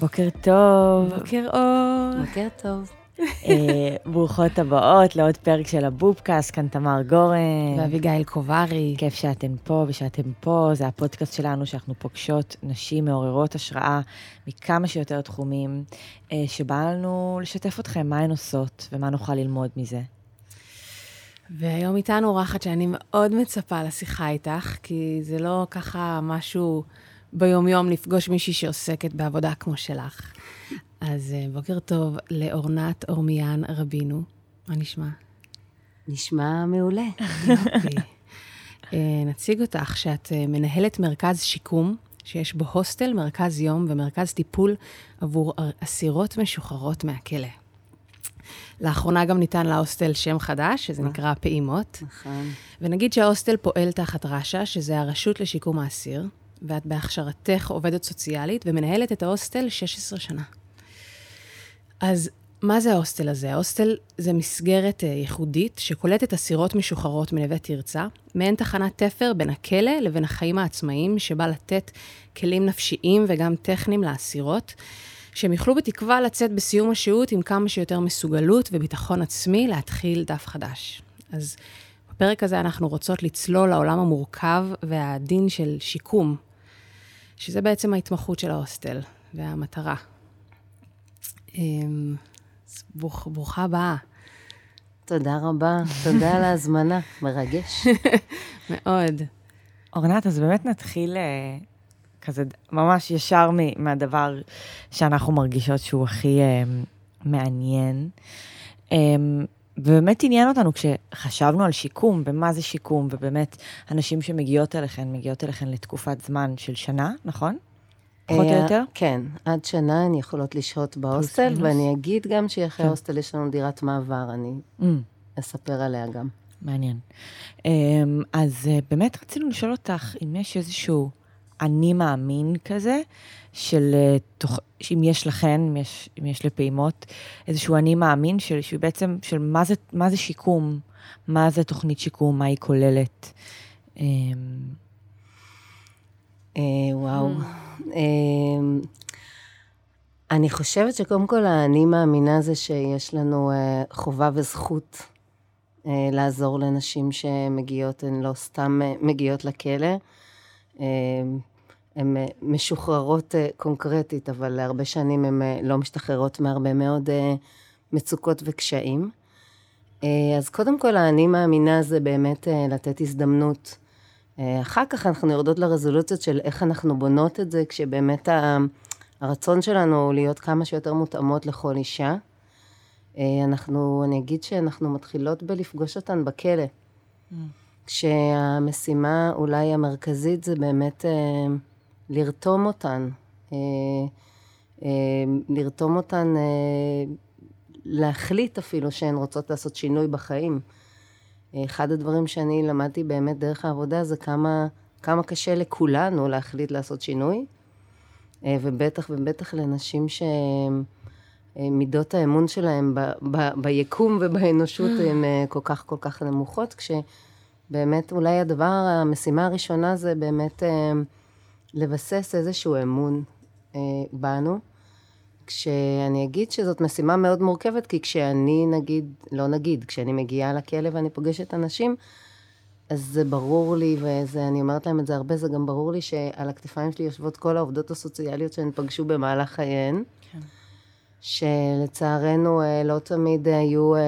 בוקר טוב. בוקר אור. בוקר טוב. אה, ברוכות הבאות לעוד פרק של הבובקאסט, כאן תמר גורן. ואביגיל קוברי. כיף שאתן פה ושאתם פה, זה הפודקאסט שלנו שאנחנו פוגשות נשים מעוררות השראה מכמה שיותר תחומים, אה, שבא לנו לשתף אתכם מה הן עושות ומה נוכל ללמוד מזה. והיום איתנו אורחת שאני מאוד מצפה לשיחה איתך, כי זה לא ככה משהו ביומיום לפגוש מישהי שעוסקת בעבודה כמו שלך. אז אה, בוקר טוב לאורנת אורמיאן רבינו. מה נשמע? נשמע מעולה. יופי. אה, נציג אותך שאת אה, מנהלת מרכז שיקום, שיש בו הוסטל, מרכז יום ומרכז טיפול עבור אסירות משוחררות מהכלא. לאחרונה גם ניתן להוסטל שם חדש, שזה נקרא פעימות. נכון. ונגיד שההוסטל פועל תחת רש"א, שזה הרשות לשיקום האסיר, ואת בהכשרתך עובדת סוציאלית ומנהלת את ההוסטל 16 שנה. אז מה זה ההוסטל הזה? ההוסטל זה מסגרת uh, ייחודית שקולטת אסירות משוחררות מנווה תרצה, מעין תחנת תפר בין הכלא לבין החיים העצמאיים, שבא לתת כלים נפשיים וגם טכניים לאסירות, שהם יוכלו בתקווה לצאת בסיום השהות עם כמה שיותר מסוגלות וביטחון עצמי להתחיל דף חדש. אז בפרק הזה אנחנו רוצות לצלול לעולם המורכב והעדין של שיקום, שזה בעצם ההתמחות של ההוסטל והמטרה. אמ, אז ברוך, ברוכה הבאה. תודה רבה, תודה על ההזמנה, מרגש. מאוד. אורנת, אז באמת נתחיל אה, כזה ממש ישר מ- מהדבר שאנחנו מרגישות שהוא הכי אה, מעניין. אה, ובאמת עניין אותנו כשחשבנו על שיקום, ומה זה שיקום, ובאמת, הנשים שמגיעות אליכן, מגיעות אליכן לתקופת זמן של שנה, נכון? פחות או אה, יותר? כן, עד שנה הן יכולות לשהות בהוסטל. ואני אגיד גם שאחרי כן. ההוסטל יש לנו דירת מעבר, אני Mm, אספר עליה גם. מעניין. אמ, אז אה, באמת רצינו לשאול אותך אם יש איזשהו אני מאמין כזה, של אה, תוך, אם יש לכן, אם יש, אם יש לפעימות, איזשהו אני מאמין של, שהוא בעצם, של מה זה, מה זה שיקום, מה זה תוכנית שיקום, מה היא כוללת. אמ, אה, וואו. אה, אני חושבת שקודם כל האני מאמינה זה שיש לנו אה, חובה וזכות אה, לעזור לנשים שמגיעות, הן לא סתם מגיעות לכלא. הן אה, משוחררות אה, קונקרטית, אבל להרבה שנים הן אה, לא משתחררות מהרבה מאוד מצוקות וקשיים. אז קודם כל, האני מאמינה זה באמת לתת הזדמנות. אחר כך אנחנו יורדות לרזולוציות של איך אנחנו בונות את זה, כשבאמת הרצון שלנו הוא להיות כמה שיותר מותאמות לכל אישה. אנחנו, אני אגיד שאנחנו מתחילות בלפגוש אותן בכלא. כשהמשימה אולי המרכזית זה באמת לרתום אותן. אה, אה, לרתום אותן, אה, להחליט אפילו שהן רוצות לעשות שינוי בחיים. אחד הדברים שאני למדתי באמת דרך העבודה זה כמה, כמה קשה לכולנו להחליט לעשות שינוי, ובטח ובטח לנשים שמידות האמון שלהם ב, ב, ביקום ובאנושות הן כל כך כל כך נמוכות, כשבאמת אולי הדבר, המשימה הראשונה זה באמת אה, לבסס איזשהו אמון אה, בנו. כשאני אגיד שזאת משימה מאוד מורכבת, כי כשאני נגיד, לא נגיד, כשאני מגיעה לכלא ואני פוגשת אנשים, אז זה ברור לי, ואני אומרת להם את זה הרבה, זה גם ברור לי שעל הכתפיים שלי יושבות כל העובדות הסוציאליות שהן פגשו במהלך חייהן, כן. שלצערנו אה, לא תמיד היו אה,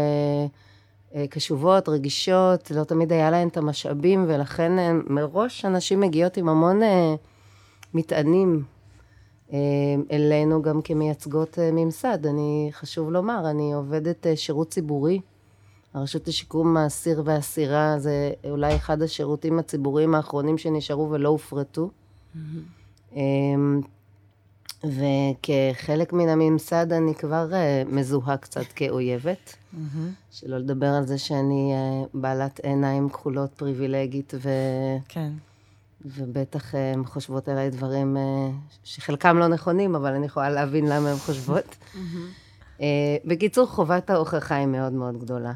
אה, קשובות, רגישות, לא תמיד היה להן את המשאבים, ולכן מראש אנשים מגיעות עם המון מטענים אה, אלינו גם כמייצגות אה, ממסד. אני, חשוב לומר, אני עובדת אה, שירות ציבורי. הרשות לשיקום האסיר והאסירה זה אולי אחד השירותים הציבוריים האחרונים שנשארו ולא הופרטו. אמ, וכחלק מן הממסד אני כבר מזוהה קצת כאויבת. שלא לדבר על זה שאני בעלת עיניים כחולות פריבילגית, ו... כן. ובטח אה, הן חושבות עליי דברים אה, שחלקם לא נכונים, אבל אני יכולה להבין למה הן חושבות. אה, בקיצור, חובת ההוכחה היא מאוד מאוד גדולה.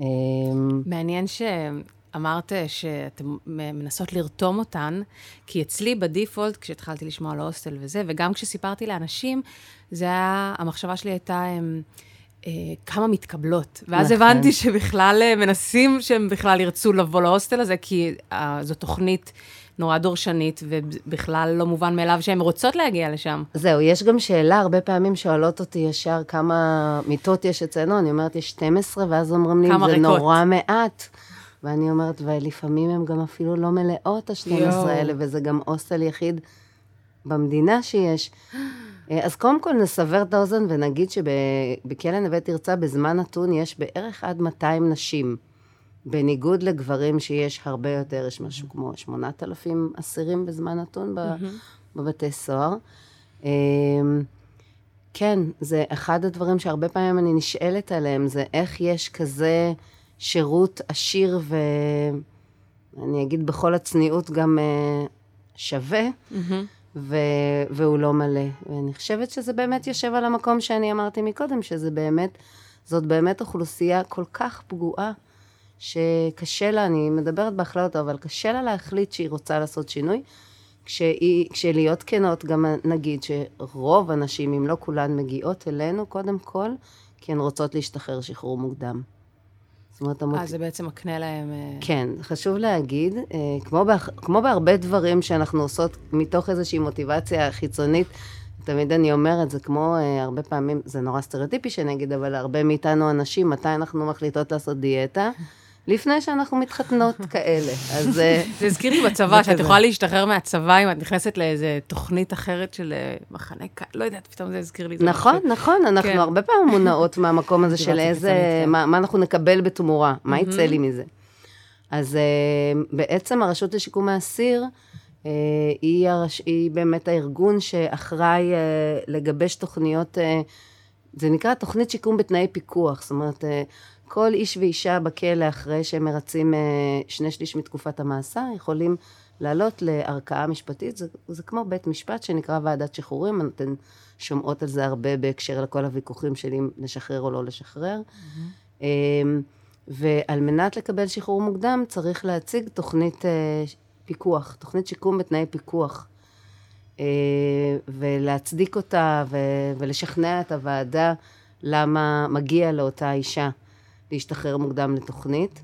אמ, מעניין שאמרת שאתן מנסות לרתום אותן, כי אצלי בדיפולט, כשהתחלתי לשמוע על ההוסטל וזה, וגם כשסיפרתי לאנשים, זה היה, המחשבה שלי הייתה... הם, אה, כמה מתקבלות. ואז נכון. הבנתי שבכלל אה, מנסים שהם בכלל ירצו לבוא להוסטל הזה, כי אה, זו תוכנית נורא דורשנית, ובכלל לא מובן מאליו שהן רוצות להגיע לשם. זהו, יש גם שאלה, הרבה פעמים שואלות אותי ישר כמה מיטות יש אצלנו, אני אומרת, יש 12, ואז אומרים לי, זה ריקות." נורא מעט. ואני אומרת, ולפעמים הן גם אפילו לא מלאות, ה-12 יואו. האלה, וזה גם הוסטל יחיד במדינה שיש. אה, אז קודם כל נסבר את האוזן ונגיד שבכלא נווה תרצה בזמן נתון יש בערך עד 200 נשים. בניגוד לגברים שיש הרבה יותר, יש משהו כמו 8,000 אסירים בזמן נתון בבתי סוהר. אמ, כן, זה אחד הדברים שהרבה פעמים אני נשאלת עליהם, זה איך יש כזה שירות עשיר ואני אגיד בכל הצניעות גם אה, שווה, ו... והוא לא מלא. ואני חושבת שזה באמת יושב על המקום שאני אמרתי מקודם, שזה באמת, זאת באמת אוכלוסייה כל כך פגועה, שקשה לה, אני מדברת בהכללות, אבל קשה לה להחליט שהיא רוצה לעשות שינוי. כשהיא, כשלהיות כנות, גם נגיד שרוב הנשים, אם לא כולן, מגיעות אלינו קודם כל, כי הן רוצות להשתחרר שחרור מוקדם. זאת אומרת, המוט... אז זה בעצם מקנה להם... אה, כן, חשוב להגיד, אה, כמו, באח- כמו בהרבה דברים שאנחנו עושות מתוך איזושהי מוטיבציה חיצונית, תמיד אני אומרת, זה כמו אה, הרבה פעמים, זה נורא סטריאוטיפי שאני אגיד, אבל הרבה מאיתנו הנשים, מתי אנחנו מחליטות לעשות דיאטה? לפני שאנחנו מתחתנות כאלה. אז אה, זה הזכיר לי בצבא, שאת. יכולה להשתחרר מהצבא אם את נכנסת לאיזה תוכנית אחרת של אה, מחנה ק... לא יודעת, פתאום זה הזכיר לי את זה. נכון, משהו. נכון, אנחנו כן. הרבה פעמים מונעות מהמקום הזה של איזה, כן. מה אנחנו נקבל בתמורה, מה יצא לי מזה. אז אה, בעצם הרשות לשיקום האסיר, אה, היא, הרש... היא באמת הארגון שאחראי אה, לגבש תוכניות, אה, זה נקרא תוכנית שיקום בתנאי פיקוח, זאת אומרת, אה, כל איש ואישה בכלא, אחרי שהם מרצים אה, שני שליש מתקופת המאסר, יכולים לעלות לערכאה משפטית, זה, זה כמו בית משפט שנקרא ועדת שחרורים, אתן שומעות על זה הרבה בהקשר לכל הוויכוחים שלי אם לשחרר או לא לשחרר. Mm-hmm. ועל מנת לקבל שחרור מוקדם צריך להציג תוכנית אה, פיקוח, תוכנית שיקום בתנאי פיקוח. אה, ולהצדיק אותה ולשכנע את הוועדה למה מגיע לאותה אישה להשתחרר מוקדם לתוכנית.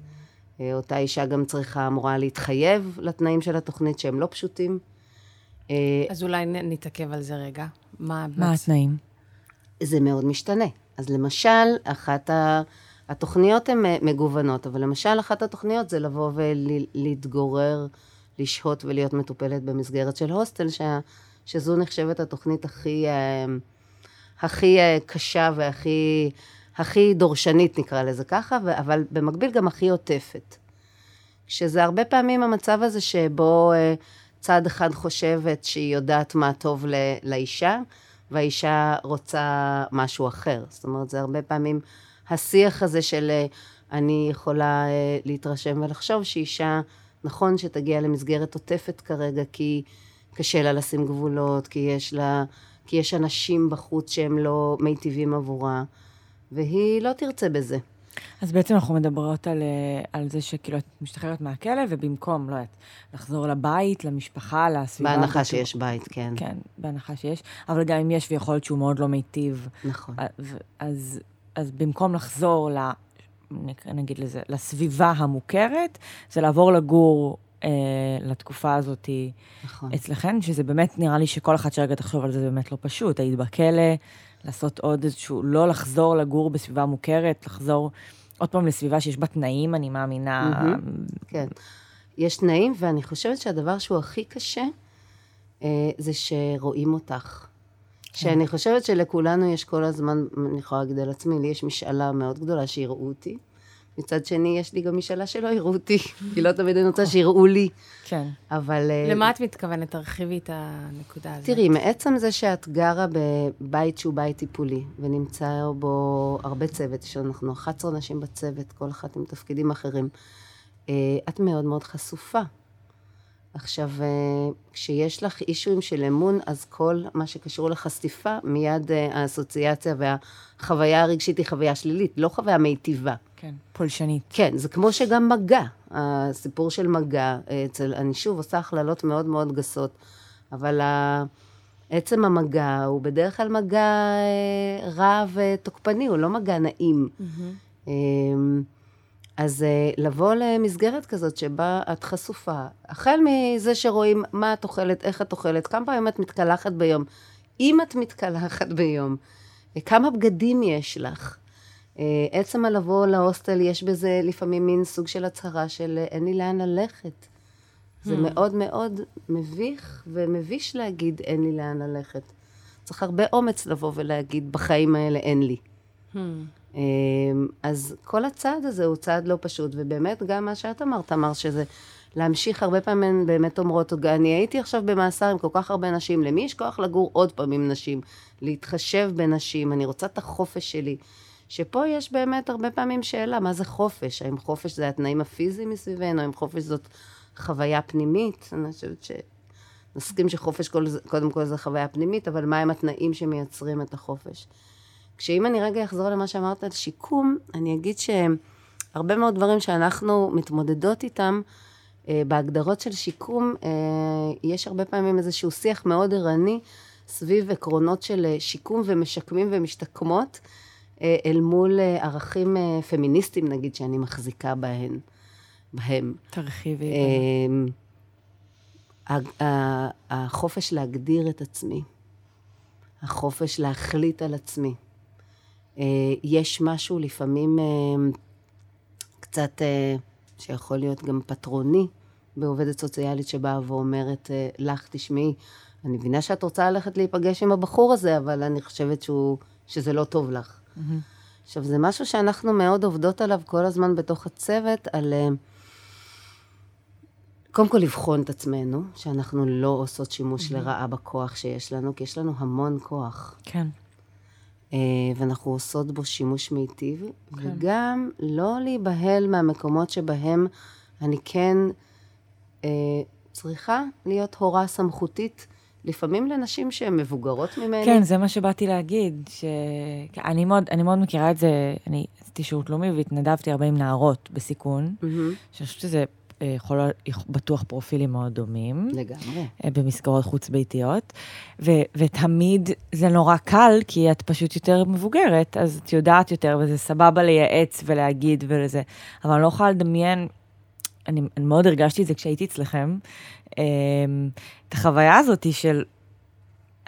אה, אותה אישה גם צריכה, אמורה להתחייב לתנאים של התוכנית שהם לא פשוטים. אה, אז אולי נתעכב על זה רגע. מה... מה התנאים? זה מאוד משתנה. אז למשל, אחת ה... התוכניות הן אה, מגוונות, אבל למשל אחת התוכניות זה לבוא ולהתגורר, לשהות ולהיות מטופלת במסגרת של הוסטל, ש... שזו נחשבת התוכנית הכי, הכי קשה והכי הכי דורשנית, נקרא לזה ככה, אבל במקביל גם הכי עוטפת. שזה הרבה פעמים המצב הזה שבו אה, צד אחד חושבת שהיא יודעת מה טוב לאישה, והאישה רוצה משהו אחר. זאת אומרת, זה הרבה פעמים השיח הזה של אה, אני יכולה אה, להתרשם ולחשוב שאישה, נכון שתגיע למסגרת עוטפת כרגע, כי קשה לה לשים גבולות, כי יש לה, כי יש אנשים בחוץ שהם לא מיטיבים עבורה, והיא לא תרצה בזה. אז בעצם אנחנו מדברות על, אה, על זה שכאילו את משתחררת מהכלא, ובמקום, לא יודעת, לחזור לבית, למשפחה, לסביבה. בהנחה הזאת. שיש בית, כן. כן, בהנחה שיש. אבל גם אם יש, ויכול להיות שהוא מאוד לא מיטיב, נכון. אה, אז, אז במקום לחזור ל... נגיד לזה, לסביבה המוכרת, זה לעבור לגור אה, לתקופה הזאת נכון. אצלכן, שזה באמת נראה לי שכל אחת שרגע תחשוב על זה, זה באמת לא פשוט. היית בכלא, לעשות עוד איזשהו, לא לחזור לגור בסביבה מוכרת, לחזור עוד פעם לסביבה שיש בה תנאים, אני מאמינה. כן. יש תנאים, ואני חושבת שהדבר שהוא הכי קשה, אה, זה שרואים אותך. שאני חושבת שלכולנו יש כל הזמן, אני יכולה להגיד על עצמי, לי יש משאלה מאוד גדולה שיראו אותי. מצד שני, יש לי גם משאלה שלא יראו אותי, כי לא תמיד אני רוצה שיראו לי. כן. אבל... אה, למה את מתכוונת? תרחיבי את הנקודה הזאת. תראי, מעצם זה שאת גרה בבית שהוא בית טיפולי, ונמצא בו הרבה צוות, יש לנו אנחנו 11 נשים בצוות, כל אחת עם תפקידים אחרים, אה, את מאוד מאוד חשופה. עכשיו, אה, כשיש לך אישויים של אמון, אז כל מה שקשור לחשיפה, מיד אה, האסוציאציה והחוויה הרגשית היא חוויה שלילית, לא חוויה מיטיבה. כן, פולשנית. כן, זה כמו שגם מגע, הסיפור של מגע, אצל, אני שוב עושה הכללות מאוד מאוד גסות, אבל עצם המגע הוא בדרך כלל מגע אה, רע ותוקפני, הוא לא מגע נעים. Mm-hmm. אז אה, לבוא למסגרת כזאת שבה את חשופה, החל מזה שרואים מה את אוכלת, איך את אוכלת, כמה פעמים את מתקלחת ביום, אם את מתקלחת ביום, כמה בגדים יש לך. אה, עצם הלבוא להוסטל, יש בזה לפעמים מין סוג של הצהרה של אין לי לאן ללכת. זה hmm. מאוד מאוד מביך ומביש להגיד אין לי לאן ללכת. צריך הרבה אומץ לבוא ולהגיד בחיים האלה אין לי. אמ, אז כל הצעד הזה הוא צעד לא פשוט, ובאמת גם מה שאת אמרת, אמר שזה להמשיך, הרבה פעמים באמת אומרות, אני הייתי עכשיו במאסר עם כל כך הרבה נשים, למי יש כוח לגור עוד פעם עם נשים? להתחשב בנשים, אני רוצה את החופש שלי. שפה יש באמת הרבה פעמים שאלה, מה זה חופש? האם חופש זה התנאים הפיזיים מסביבנו, האם חופש זאת חוויה פנימית? אני חושבת שנסכים שחופש קודם כל זה חוויה פנימית, אבל מהם התנאים שמייצרים את החופש? כשאם אני רגע אחזור למה שאמרת על שיקום, אני אגיד שהרבה מאוד דברים שאנחנו מתמודדות איתם, אה, בהגדרות של שיקום, אה, יש הרבה פעמים איזשהו שיח מאוד ערני סביב עקרונות של אה, שיקום ומשקמים ומשתקמות, אל מול ערכים פמיניסטיים, נגיד, שאני מחזיקה בהן. בהם. תרחיבי. החופש להגדיר את עצמי, החופש להחליט על עצמי, יש משהו לפעמים אה, קצת, אה, שיכול להיות גם פטרוני, בעובדת סוציאלית שבאה ואומרת לך, תשמעי, אני מבינה שאת רוצה ללכת להיפגש עם הבחור הזה, אבל אני חושבת שהוא, שזה לא טוב לך. Mm-hmm. עכשיו, זה משהו שאנחנו מאוד עובדות עליו כל הזמן בתוך הצוות, על... קודם כל לבחון את עצמנו, שאנחנו לא עושות שימוש mm-hmm. לרעה בכוח שיש לנו, כי יש לנו המון כוח. כן. אה, ואנחנו עושות בו שימוש מיטיב, כן. וגם לא להיבהל מהמקומות שבהם אני כן אה, צריכה להיות הורה סמכותית. לפעמים לנשים שהן מבוגרות ממני. כן, זה מה שבאתי להגיד, שאני מאוד, אני מאוד מכירה את זה, אני עשיתי שירות לאומי והתנדבתי הרבה עם נערות בסיכון, mm-hmm. שאני חושבת שזה יכול בטוח פרופילים מאוד דומים. לגמרי. אה, במסגרות חוץ-ביתיות. ו- ותמיד זה נורא קל, כי את פשוט יותר מבוגרת, אז את יודעת יותר, וזה סבבה לייעץ ולהגיד ולזה. אבל אני לא יכולה לדמיין, אני, אני מאוד הרגשתי את זה כשהייתי אצלכם, אמ, את החוויה הזאת של,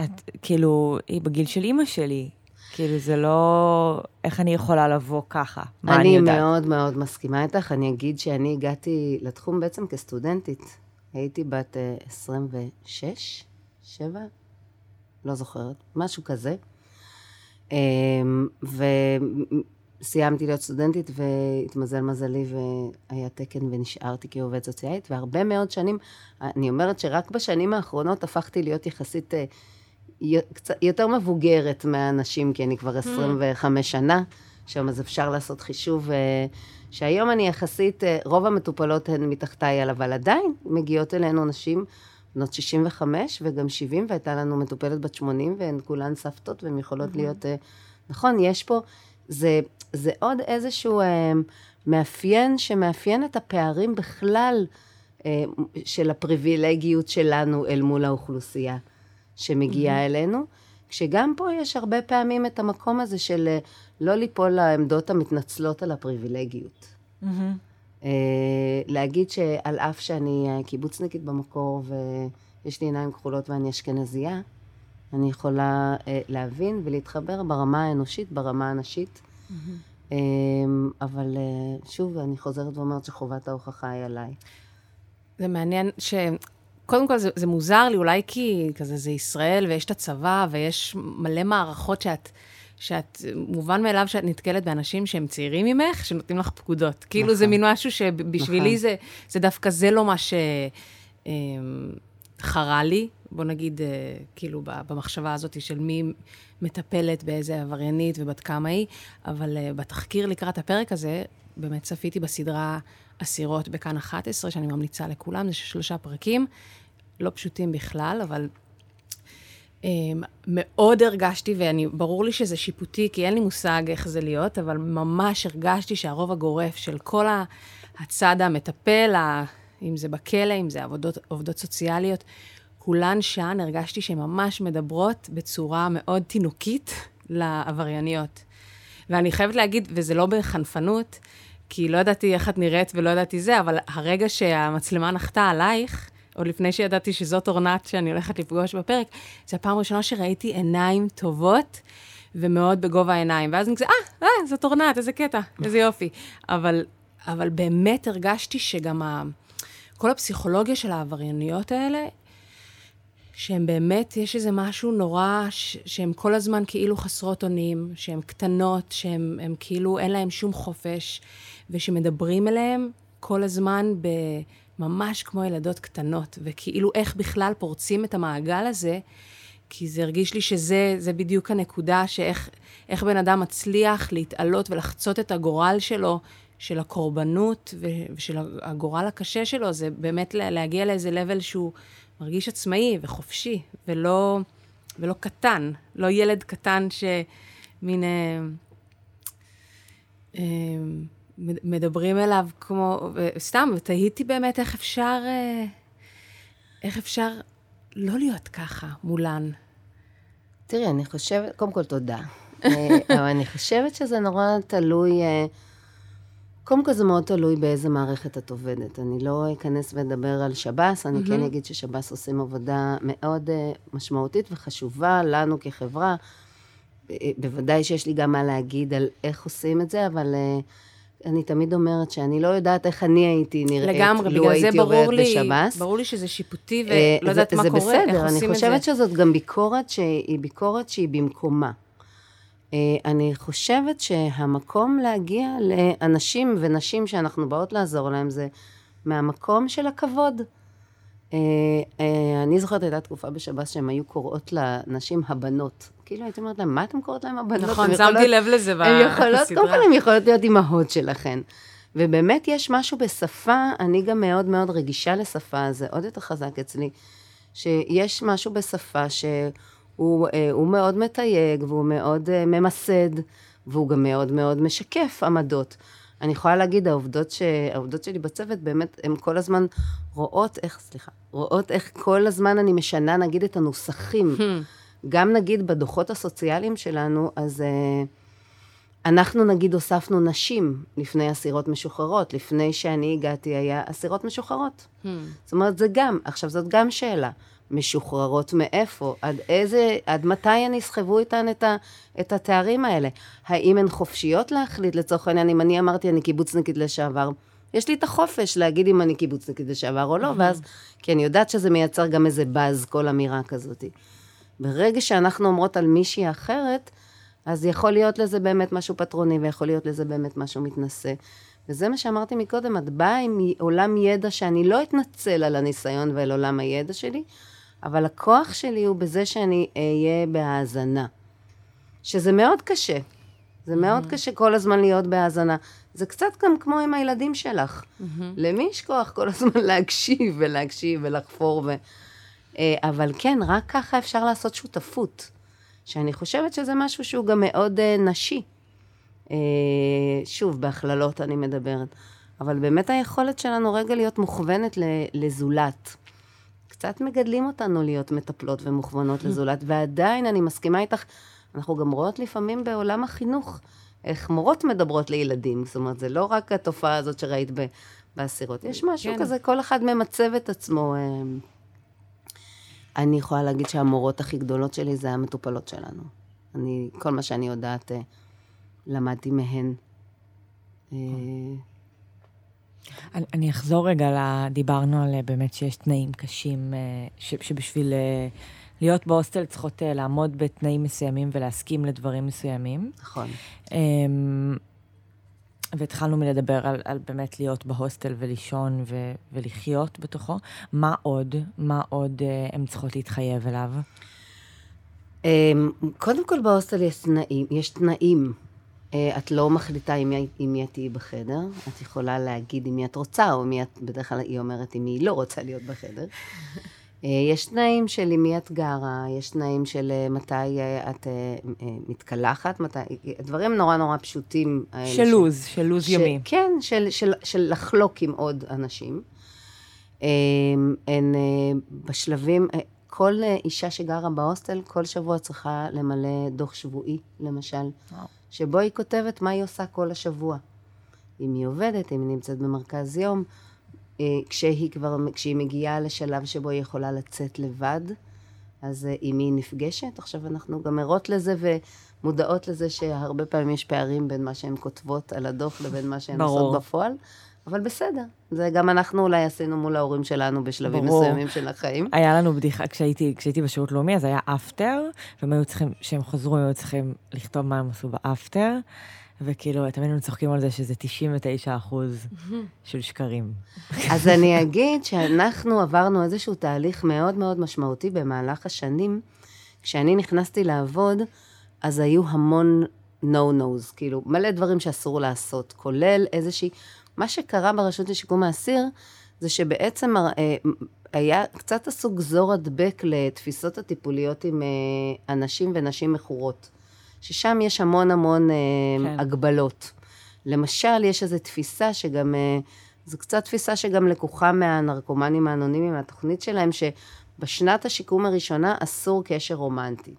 את כאילו, היא בגיל של אימא שלי, כאילו, זה לא... איך אני יכולה לבוא ככה? מה אני, אני יודעת? אני מאוד מאוד מסכימה איתך. אני אגיד שאני הגעתי לתחום בעצם כסטודנטית. הייתי בת 26, אה, 7? לא זוכרת, משהו כזה. אמ, וסיימתי להיות סטודנטית, והתמזל מזלי, והיה תקן ונשארתי כעובד סוציאלית, והרבה מאוד שנים, אני אומרת שרק בשנים האחרונות הפכתי להיות יחסית אה, יותר מבוגרת מהאנשים, כי אני כבר 25 hmm. שנה שם, אז אפשר לעשות חישוב אה, שהיום אני יחסית, אה, רוב המטופלות הן מתחתיי, אבל עדיין מגיעות אלינו נשים בנות 65 וגם 70, והייתה לנו מטופלת בת 80, והן כולן סבתות, והן יכולות mm-hmm. להיות... אה, נכון, יש פה, זה, זה עוד איזשהו מאפיין שמאפיין את הפערים בכלל של הפריבילגיות שלנו אל מול האוכלוסייה. שמגיעה mm-hmm. אלינו, כשגם פה יש הרבה פעמים את המקום הזה של אה, לא ליפול לעמדות המתנצלות על הפריבילגיות. Mm-hmm. Uh, להגיד שעל אף שאני אה, קיבוצניקית במקור ויש לי עיניים כחולות ואני אשכנזייה, אני יכולה uh, להבין ולהתחבר ברמה האנושית, ברמה הנשית. Mm-hmm. אבל שוב, אני חוזרת ואומרת שחובת ההוכחה היא עליי. זה מעניין ש... קודם כל, זה, זה מוזר לי, אולי כי כזה זה ישראל, ויש את הצבא, ויש מלא מערכות שאת... שאת, מובן מאליו שאת נתקלת באנשים שהם צעירים ממך, שנותנים לך פקודות. נכון. כאילו זה נכון. מין משהו שבשבילי נכון. זה, זה דווקא, זה לא מה שחרה אמ, לי, בוא נגיד, אה, כאילו, במחשבה הזאת של מי מטפלת באיזה עבריינית ובת כמה היא, אבל אה, בתחקיר לקראת הפרק הזה, באמת צפיתי בסדרה אסירות בכאן 11, שאני ממליצה לכולם, זה שלושה פרקים, לא פשוטים בכלל, אבל אמ, מאוד הרגשתי, ואני, ברור לי שזה שיפוטי, כי אין לי מושג איך זה להיות, אבל ממש הרגשתי שהרוב הגורף של כל הצד המטפל, אם זה בכלא, אם זה עבודות, עובדות סוציאליות, כולן שם, הרגשתי שהן ממש מדברות בצורה מאוד תינוקית לעברייניות. ואני חייבת להגיד, וזה לא בחנפנות, כי לא ידעתי איך את נראית ולא ידעתי זה, אבל הרגע שהמצלמה נחתה עלייך, עוד לפני שידעתי שזאת אורנת שאני הולכת לפגוש בפרק, זו הפעם הראשונה שראיתי עיניים טובות ומאוד בגובה העיניים. ואז אני כזה, אה, אה, זאת אורנת, איזה קטע, איזה יופי. אבל, אבל באמת הרגשתי שגם ה... כל הפסיכולוגיה של העברייניות האלה, שהן באמת, יש איזה משהו נורא, שהן כל הזמן כאילו חסרות אונים, שהן קטנות, שהן כאילו אין להן שום חופש, ושמדברים אליהן כל הזמן ב... ממש כמו ילדות קטנות, וכאילו איך בכלל פורצים את המעגל הזה, כי זה הרגיש לי שזה בדיוק הנקודה, שאיך בן אדם מצליח להתעלות ולחצות את הגורל שלו, של הקורבנות ושל הגורל הקשה שלו, זה באמת להגיע לאיזה לבל שהוא מרגיש עצמאי וחופשי, ולא, ולא קטן, לא ילד קטן שמין... אה, אה, מדברים אליו כמו, סתם, ותהיתי באמת איך אפשר, אה, איך אפשר לא להיות ככה מולן. תראי, אני חושבת, קודם כל תודה. אה, אבל אני חושבת שזה נורא תלוי, אה, קודם כל זה מאוד תלוי באיזה מערכת את עובדת. אני לא אכנס ואדבר על שב"ס, אני כן אגיד ששב"ס עושים עבודה מאוד משמעותית וחשובה לנו כחברה. בוודאי שיש לי גם מה להגיד על איך עושים את זה, אבל... אני תמיד אומרת שאני לא יודעת איך אני הייתי נראית, לגמרי, לו הייתי עוברת בשב"ס. לגמרי, ברור לי שזה שיפוטי ולא uh, יודעת מה זה קורה, בסדר, איך עושים את זה. אני חושבת שזאת גם ביקורת שהיא ביקורת שהיא במקומה. Uh, אני חושבת שהמקום להגיע לאנשים ונשים שאנחנו באות לעזור להם זה מהמקום של הכבוד. Uh, uh, אני זוכרת, הייתה תקופה בשב"ס שהן היו קוראות לנשים הבנות. כאילו הייתי אומרת להם, מה אתם קוראות להם הבנות? נכון, שמתי לב לזה בסדרה. הן יכולות, קודם כל הן יכולות להיות אימהות שלכן. ובאמת יש משהו בשפה, אני גם מאוד מאוד רגישה לשפה, זה עוד יותר חזק אצלי, שיש משהו בשפה שהוא אה, מאוד מתייג והוא מאוד אה, ממסד, והוא גם מאוד מאוד משקף עמדות. אני יכולה להגיד, העובדות, ש... העובדות שלי בצוות, באמת, הן כל הזמן רואות איך, סליחה, רואות איך כל הזמן אני משנה, נגיד, את הנוסחים. Hmm. גם נגיד בדוחות הסוציאליים שלנו, אז uh, אנחנו נגיד הוספנו נשים לפני אסירות משוחררות. לפני שאני הגעתי היה אסירות משוחררות. Hmm. זאת אומרת, זה גם, עכשיו זאת גם שאלה. משוחררות מאיפה? עד איזה, עד מתי הן יסחבו איתן את, ה, את התארים האלה? האם הן חופשיות להחליט, לצורך העניין, אם אני אמרתי אני קיבוצניקית לשעבר, יש לי את החופש להגיד אם אני קיבוצניקית לשעבר או לא. ואז, כי אני יודעת שזה מייצר גם איזה באז, כל אמירה כזאת. ברגע שאנחנו אומרות על מישהי אחרת, אז יכול להיות לזה באמת משהו פטרוני, ויכול להיות לזה באמת משהו מתנשא. וזה מה שאמרתי מקודם, את באה עם עולם ידע שאני לא אתנצל על הניסיון ועל עולם הידע שלי, אבל הכוח שלי הוא בזה שאני אהיה בהאזנה. שזה מאוד קשה. זה mm-hmm. מאוד קשה כל הזמן להיות בהאזנה. זה קצת גם כמו עם הילדים שלך. Mm-hmm. למי יש כוח כל הזמן להקשיב ולהקשיב ולחפור ו... אה, אבל כן, רק ככה אפשר לעשות שותפות, שאני חושבת שזה משהו שהוא גם מאוד אה, נשי. אה, שוב, בהכללות אני מדברת. אבל באמת היכולת שלנו רגע להיות מוכוונת לזולת. קצת מגדלים אותנו להיות מטפלות ומוכוונות לזולת, ועדיין אני מסכימה איתך, אנחנו גם רואות לפעמים בעולם החינוך איך מורות מדברות לילדים. זאת אומרת, זה לא רק התופעה הזאת שראית באסירות, יש משהו כן. כזה, כל אחד ממצב את עצמו. אני יכולה להגיד שהמורות הכי גדולות שלי זה המטופלות שלנו. אני, כל מה שאני יודעת, אה, למדתי מהן. אה, אני אחזור רגע, דיברנו על אה, באמת שיש תנאים קשים, שבשביל להיות בהוסטל צריכות לעמוד בתנאים מסוימים ולהסכים לדברים מסוימים. נכון. אמ, והתחלנו מלדבר על, על באמת להיות בהוסטל ולישון ו, ולחיות בתוכו. מה עוד? מה עוד אה, הן צריכות להתחייב אליו? אמ, קודם כל בהוסטל יש תנאים. יש תנאים. אה, את לא מחליטה עם מי, עם מי את תהיי בחדר, את יכולה להגיד עם מי את רוצה, או מי את, בדרך כלל היא אומרת עם מי היא לא רוצה להיות בחדר. אה, יש תנאים של עם מי את גרה, יש תנאים של אה, מתי את מתקלחת, מתי, דברים נורא נורא פשוטים. של לוז, של לוז ימי. כן, של, של, של לחלוק עם עוד אנשים. הן בשלבים, כל אישה שגרה בהוסטל, כל שבוע צריכה למלא דוח שבועי, למשל. וואו. שבו היא כותבת מה היא עושה כל השבוע. אם היא עובדת, אם היא נמצאת במרכז יום, אה, כשהיא כבר, כשהיא מגיעה לשלב שבו היא יכולה לצאת לבד, אז עם אה, מי היא נפגשת? עכשיו אנחנו גם ערות לזה ומודעות לזה שהרבה פעמים יש פערים בין מה שהן כותבות על הדוח לבין מה שהן עושות בפועל. אבל בסדר, זה גם אנחנו אולי עשינו מול ההורים שלנו בשלבים ברור. מסוימים של החיים. היה לנו בדיחה, כשהייתי, כשהייתי בשירות לאומי, אז היה אפטר, והם היו צריכים, כשהם חזרו, הם היו צריכים לכתוב מה הם עשו באפטר, וכאילו, תמיד היינו צוחקים על זה שזה 99 אחוז של שקרים. אז אני אגיד שאנחנו עברנו איזשהו תהליך מאוד מאוד משמעותי במהלך השנים. כשאני נכנסתי לעבוד, אז היו המון no-nos, כאילו, מלא דברים שאסור לעשות, כולל איזושהי מה שקרה ברשות לשיקום האסיר, זה שבעצם אה, היה קצת עשו גזור הדבק לתפיסות הטיפוליות עם אה, אנשים ונשים מכורות, ששם יש המון המון אה, כן. הגבלות. למשל, יש איזו תפיסה שגם, זו קצת תפיסה שגם לקוחה מהנרקומנים האנונימיים, מהתוכנית שלהם, שבשנת השיקום הראשונה אסור קשר רומנטי.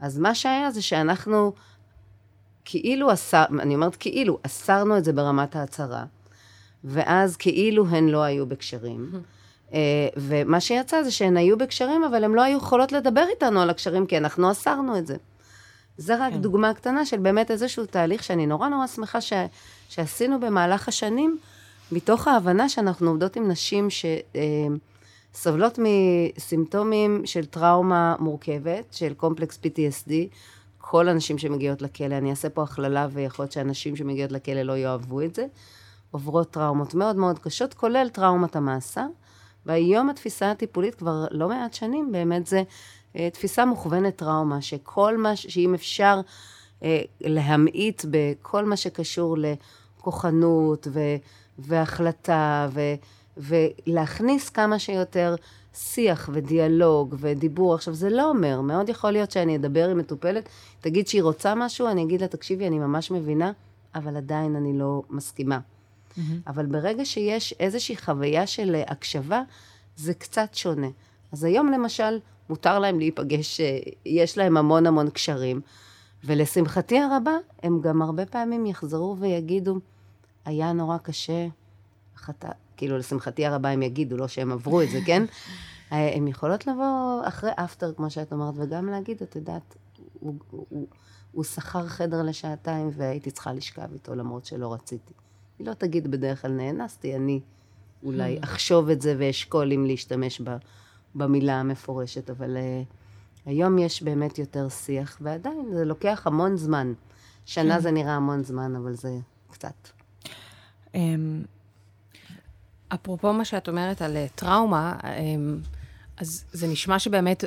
אז מה שהיה זה שאנחנו כאילו אסר, אני אומרת כאילו, אסרנו את זה ברמת ההצהרה, ואז כאילו הן לא היו בקשרים. אה, ומה שיצא זה שהן היו בקשרים, אבל הן לא היו יכולות לדבר איתנו על הקשרים, כי אנחנו אסרנו את זה. זה רק כן. דוגמה קטנה של באמת איזשהו תהליך שאני נורא נורא שמחה ש... שעשינו במהלך השנים, מתוך ההבנה שאנחנו עובדות עם נשים שסובלות אה, מסימפטומים של טראומה מורכבת, של קומפלקס PTSD, כל הנשים שמגיעות לכלא, אני אעשה פה הכללה ויכול להיות שאנשים שמגיעות לכלא לא יאהבו את זה, עוברות טראומות מאוד מאוד קשות, כולל טראומת המאסר. והיום התפיסה הטיפולית כבר לא מעט שנים, באמת זה אה, תפיסה מוכוונת טראומה, שכל מה, שאם אפשר אה, להמעיט בכל מה שקשור לכוחנות ו, והחלטה ו, ולהכניס כמה שיותר שיח ודיאלוג ודיבור. עכשיו, זה לא אומר, מאוד יכול להיות שאני אדבר עם מטופלת, תגיד שהיא רוצה משהו, אני אגיד לה, תקשיבי, אני ממש מבינה, אבל עדיין אני לא מסכימה. Mm-hmm. אבל ברגע שיש איזושהי חוויה של הקשבה, זה קצת שונה. אז היום למשל, מותר להם להיפגש, אה, יש להם המון המון קשרים, ולשמחתי הרבה, הם גם הרבה פעמים יחזרו ויגידו, היה נורא קשה, כאילו, לשמחתי הרבה הם יגידו, לא שהם עברו את זה, כן? אה, הן יכולות לבוא אחרי אפטר, כמו שאת אומרת, וגם להגיד, את יודעת, הוא, הוא, הוא שכר חדר לשעתיים והייתי צריכה לשכב איתו למרות שלא רציתי. היא לא תגיד בדרך כלל נאנסתי, אני אולי hmm. אחשוב את זה ואשקול אם להשתמש ב, במילה המפורשת, אבל uh, היום יש באמת יותר שיח, ועדיין זה לוקח המון זמן. שנה hmm. זה נראה המון זמן, אבל זה קצת. אפרופו מה שאת אומרת על אה, טראומה, אמ, אז זה נשמע שבאמת,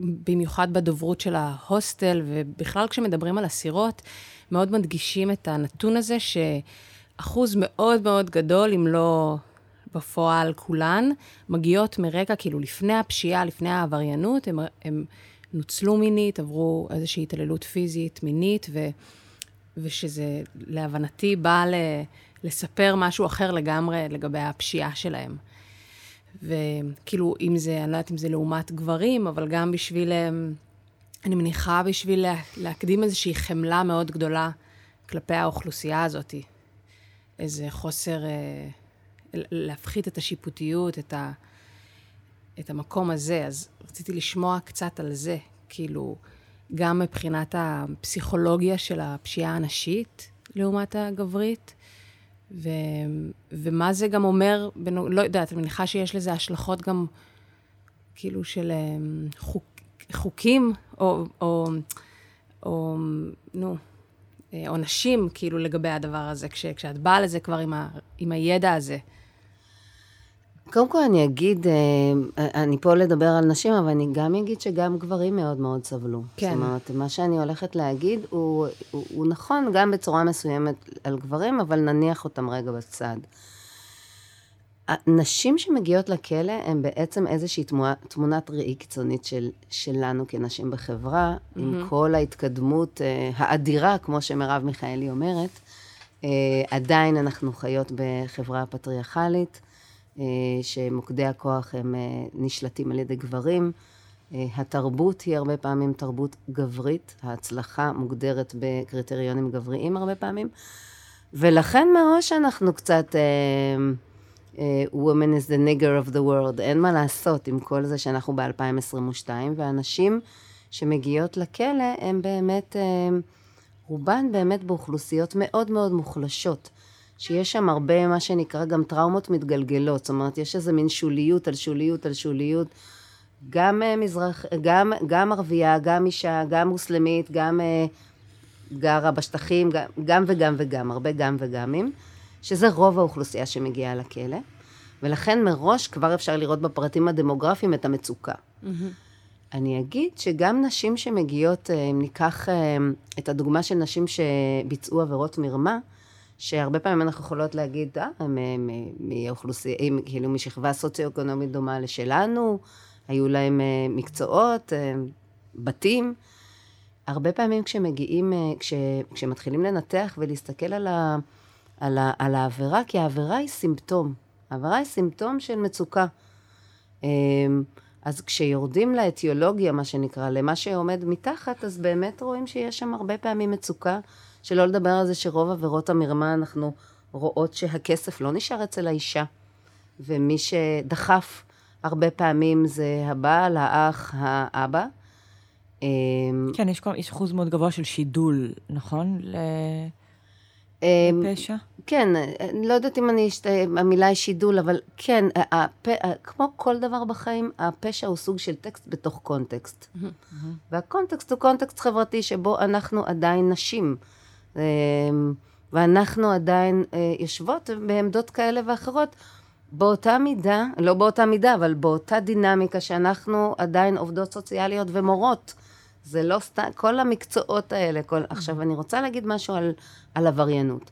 במיוחד בדוברות של ההוסטל, ובכלל כשמדברים על אסירות, מאוד מדגישים את הנתון הזה שאחוז מאוד מאוד גדול, אם לא בפועל כולן, מגיעות מרקע, כאילו לפני הפשיעה, לפני העבריינות, הם, נוצלו מינית, עברו איזושהי התעללות פיזית, מינית, ו, ושזה להבנתי בא ל... לספר משהו אחר לגמרי לגבי הפשיעה שלהם. וכאילו, אם זה, אני לא יודעת אם זה לעומת גברים, אבל גם בשביל, אמ, אני מניחה בשביל להקדים איזושהי חמלה מאוד גדולה כלפי האוכלוסייה הזאת. איזה חוסר, אה, להפחית את השיפוטיות, את, ה, את המקום הזה. אז רציתי לשמוע קצת על זה, כאילו, גם מבחינת הפסיכולוגיה של הפשיעה הנשית לעומת הגברית, ו, ומה זה גם אומר, בנו, לא יודעת, אני מניחה שיש לזה השלכות גם, כאילו, של אמ, חוק, חוקים, או, או, או, נו, אה, עונשים, כאילו, לגבי הדבר הזה, כש, כשאת באה לזה כבר עם, ה, עם הידע הזה. קודם כל אני אגיד, אה, אני פה לדבר על נשים, אבל אני גם אגיד שגם גברים מאוד מאוד סבלו. כן. זאת אומרת, מה שאני הולכת להגיד הוא, הוא, הוא נכון גם בצורה מסוימת על גברים, אבל נניח אותם רגע בצד. נשים שמגיעות לכלא הן בעצם איזושהי תמונה, תמונת ראי קיצונית של, שלנו כנשים בחברה, mm-hmm. עם כל ההתקדמות uh, האדירה, כמו שמרב מיכאלי אומרת. Uh, עדיין אנחנו חיות בחברה פטריארכלית, שמוקדי הכוח הם uh, נשלטים על ידי גברים. Uh, התרבות היא הרבה פעמים תרבות גברית, ההצלחה מוגדרת בקריטריונים גבריים הרבה פעמים, ולכן מראש אנחנו קצת... Woman is the nigger of the world, אין מה לעשות עם כל זה שאנחנו ב-2022, ואנשים שמגיעות לכלא הם באמת, רובן באמת באוכלוסיות מאוד מאוד מוחלשות. שיש שם הרבה, מה שנקרא גם טראומות מתגלגלות, זאת אומרת, יש איזה מין שוליות על שוליות על שוליות. גם uh, מזרח, גם, גם ערבייה, גם אישה, גם מוסלמית, גם uh, גרה בשטחים, גם, גם וגם וגם, הרבה גם וגמים. שזה רוב האוכלוסייה שמגיעה לכלא, ולכן מראש כבר אפשר לראות בפרטים הדמוגרפיים את המצוקה. Mm-hmm. אני אגיד שגם נשים שמגיעות, אה, אם ניקח אה, את הדוגמה של נשים שביצעו עבירות מרמה, שהרבה פעמים אנחנו יכולות להגיד, אה, הם מאוכלוסייה, כאילו משכבה סוציו-אקונומית דומה לשלנו, היו להם אה, מקצועות, בתים. הרבה פעמים כשמגיעים, כש, כשמתחילים לנתח ולהסתכל על ה... על, ה, על העבירה, כי העבירה היא סימפטום. העבירה היא סימפטום של מצוקה. אמ, אז כשיורדים לאטיולוגיה, מה שנקרא, למה שעומד מתחת, אז באמת רואים שיש שם הרבה פעמים מצוקה, שלא לדבר על זה שרוב עבירות המרמה אנחנו רואות שהכסף לא נשאר אצל האישה, ומי שדחף הרבה פעמים זה הבעל, האח, האבא. אמ, כן, יש, אחוז מאוד גבוה של שידול, נכון? ל... כן, אני לא יודעת אם אני, המילה היא שידול, אבל כן, הפ, כמו כל דבר בחיים, הפשע הוא סוג של טקסט בתוך קונטקסט. והקונטקסט הוא קונטקסט חברתי שבו אנחנו עדיין נשים. אמ, ואנחנו עדיין אה, יושבות בעמדות כאלה ואחרות. באותה מידה, לא באותה מידה, אבל באותה דינמיקה שאנחנו עדיין עובדות סוציאליות ומורות. זה לא סתם, כל המקצועות האלה. כל... עכשיו, אני רוצה להגיד משהו על, על עבריינות.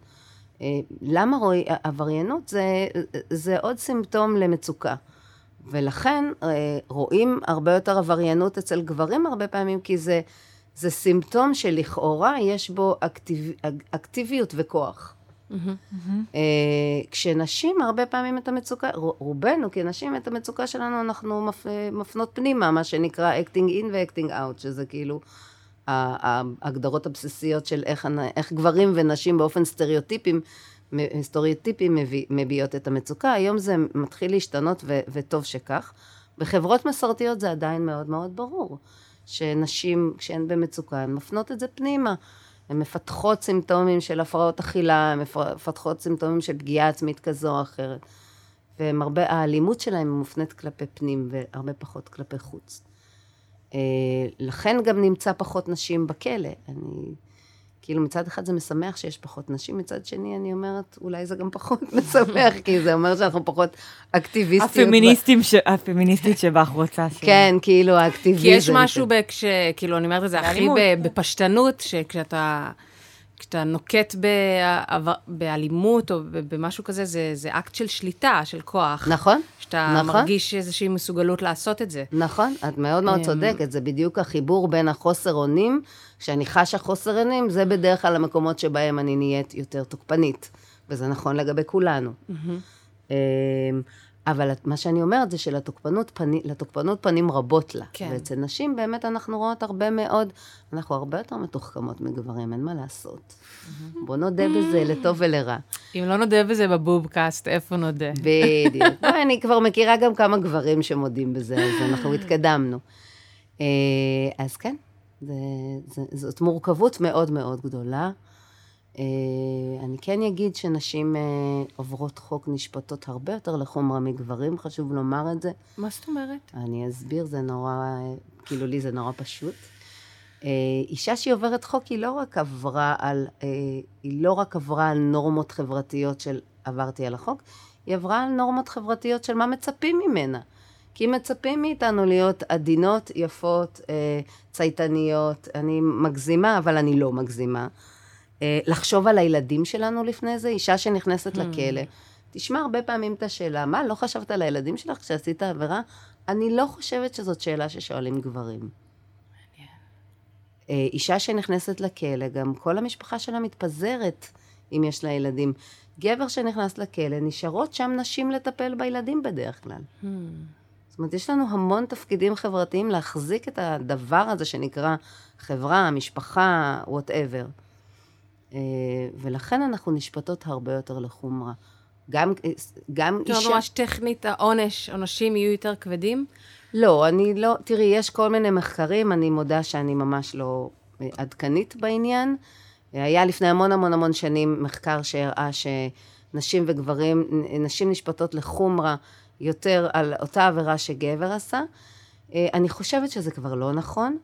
אה, למה רואי, עבריינות זה, זה עוד סימפטום למצוקה. ולכן אה, רואים הרבה יותר עבריינות אצל גברים הרבה פעמים, כי זה, זה סימפטום שלכאורה יש בו אקטיב, אקטיביות וכוח. אה, כשנשים, הרבה פעמים את המצוקה, רובנו כנשים, את המצוקה שלנו אנחנו מפנות פנימה, מה שנקרא acting in ו-acting out, שזה כאילו ההגדרות הבסיסיות של איך, איך גברים ונשים באופן סטריאוטיפים, סטריאוטיפים מביא, מביעות את המצוקה. היום זה מתחיל להשתנות ו, וטוב שכך. בחברות מסורתיות זה עדיין מאוד מאוד ברור, שנשים, כשהן במצוקה, הן מפנות את זה פנימה. הן מפתחות סימפטומים של הפרעות אכילה, הן מפתחות סימפטומים של פגיעה עצמית כזו או אחרת. והרבה, האלימות שלהן מופנית כלפי פנים והרבה פחות כלפי חוץ. אה, לכן גם נמצא פחות נשים בכלא. אני כאילו מצד אחד זה משמח שיש פחות נשים, מצד שני אני אומרת, אולי זה גם פחות משמח, כי זה אומר שאנחנו פחות אקטיביסטיות. הפמיניסטים, ש... הפמיניסטית שבך רוצה ש... כן, כאילו האקטיביזם. כי יש משהו, בכש... כאילו, אני אומרת את זה הכי בפשטנות, שכשאתה... כשאתה נוקט באלימות או במשהו כזה, זה, זה אקט של שליטה, של כוח. נכון, שאתה נכון. מרגיש איזושהי מסוגלות לעשות את זה. נכון, את מאוד מאוד אמ, צודקת, זה בדיוק החיבור בין החוסר אונים, כשאני חשה חוסר אונים, זה בדרך כלל המקומות שבהם אני נהיית יותר תוקפנית, וזה נכון לגבי כולנו. Mm-hmm. אבל מה שאני אומרת זה שלתוקפנות פני, פנים רבות לה. כן. ואצל נשים באמת אנחנו רואות הרבה מאוד, אנחנו הרבה יותר מתוחכמות מגברים, אין מה לעשות. בוא נודה בזה לטוב ולרע. אם לא נודה בזה בבובקאסט, איפה נודה? בדיוק. אני כבר מכירה גם כמה גברים שמודים בזה, אז אנחנו התקדמנו. אה, אז כן, זה, זה, זאת מורכבות מאוד מאוד גדולה. אה, אני כן אגיד שנשים אה, עוברות חוק נשפטות הרבה יותר לחומרה מגברים, חשוב לומר את זה. מה זאת אומרת? אני אסביר, זה נורא, כאילו לי זה נורא פשוט. אה, אישה שהיא עוברת חוק, היא לא רק עברה על, היא לא רק עברה על נורמות חברתיות של עברתי על החוק, היא עברה על נורמות חברתיות של מה מצפים ממנה. כי מצפים מאיתנו להיות עדינות, יפות, צייתניות. אני מגזימה, אבל אני לא מגזימה. אה, לחשוב על הילדים שלנו לפני זה, אישה שנכנסת hmm. לכלא. תשמע הרבה פעמים את השאלה, מה, לא חשבת על הילדים שלך כשעשית עבירה? אני לא חושבת שזאת שאלה ששואלים גברים. אה, אישה שנכנסת לכלא, גם כל המשפחה שלה מתפזרת אם יש לה ילדים. גבר שנכנס לכלא, נשארות שם נשים לטפל בילדים בדרך כלל. Hmm. זאת אומרת, יש לנו המון תפקידים חברתיים להחזיק את הדבר הזה שנקרא חברה, משפחה, וואטאבר. אה, ולכן אנחנו נשפטות הרבה יותר לחומרה. גם, גם אישה... זאת ממש טכנית, העונש, עונשים יהיו יותר כבדים? לא, אני לא... תראי, יש כל מיני מחקרים, אני מודה שאני ממש לא אה, עדכנית בעניין. היה לפני המון המון המון שנים מחקר שהראה שנשים וגברים, נשים נשפטות לחומרה יותר על אותה עבירה שגבר עשה. אה, אני חושבת שזה כבר לא נכון.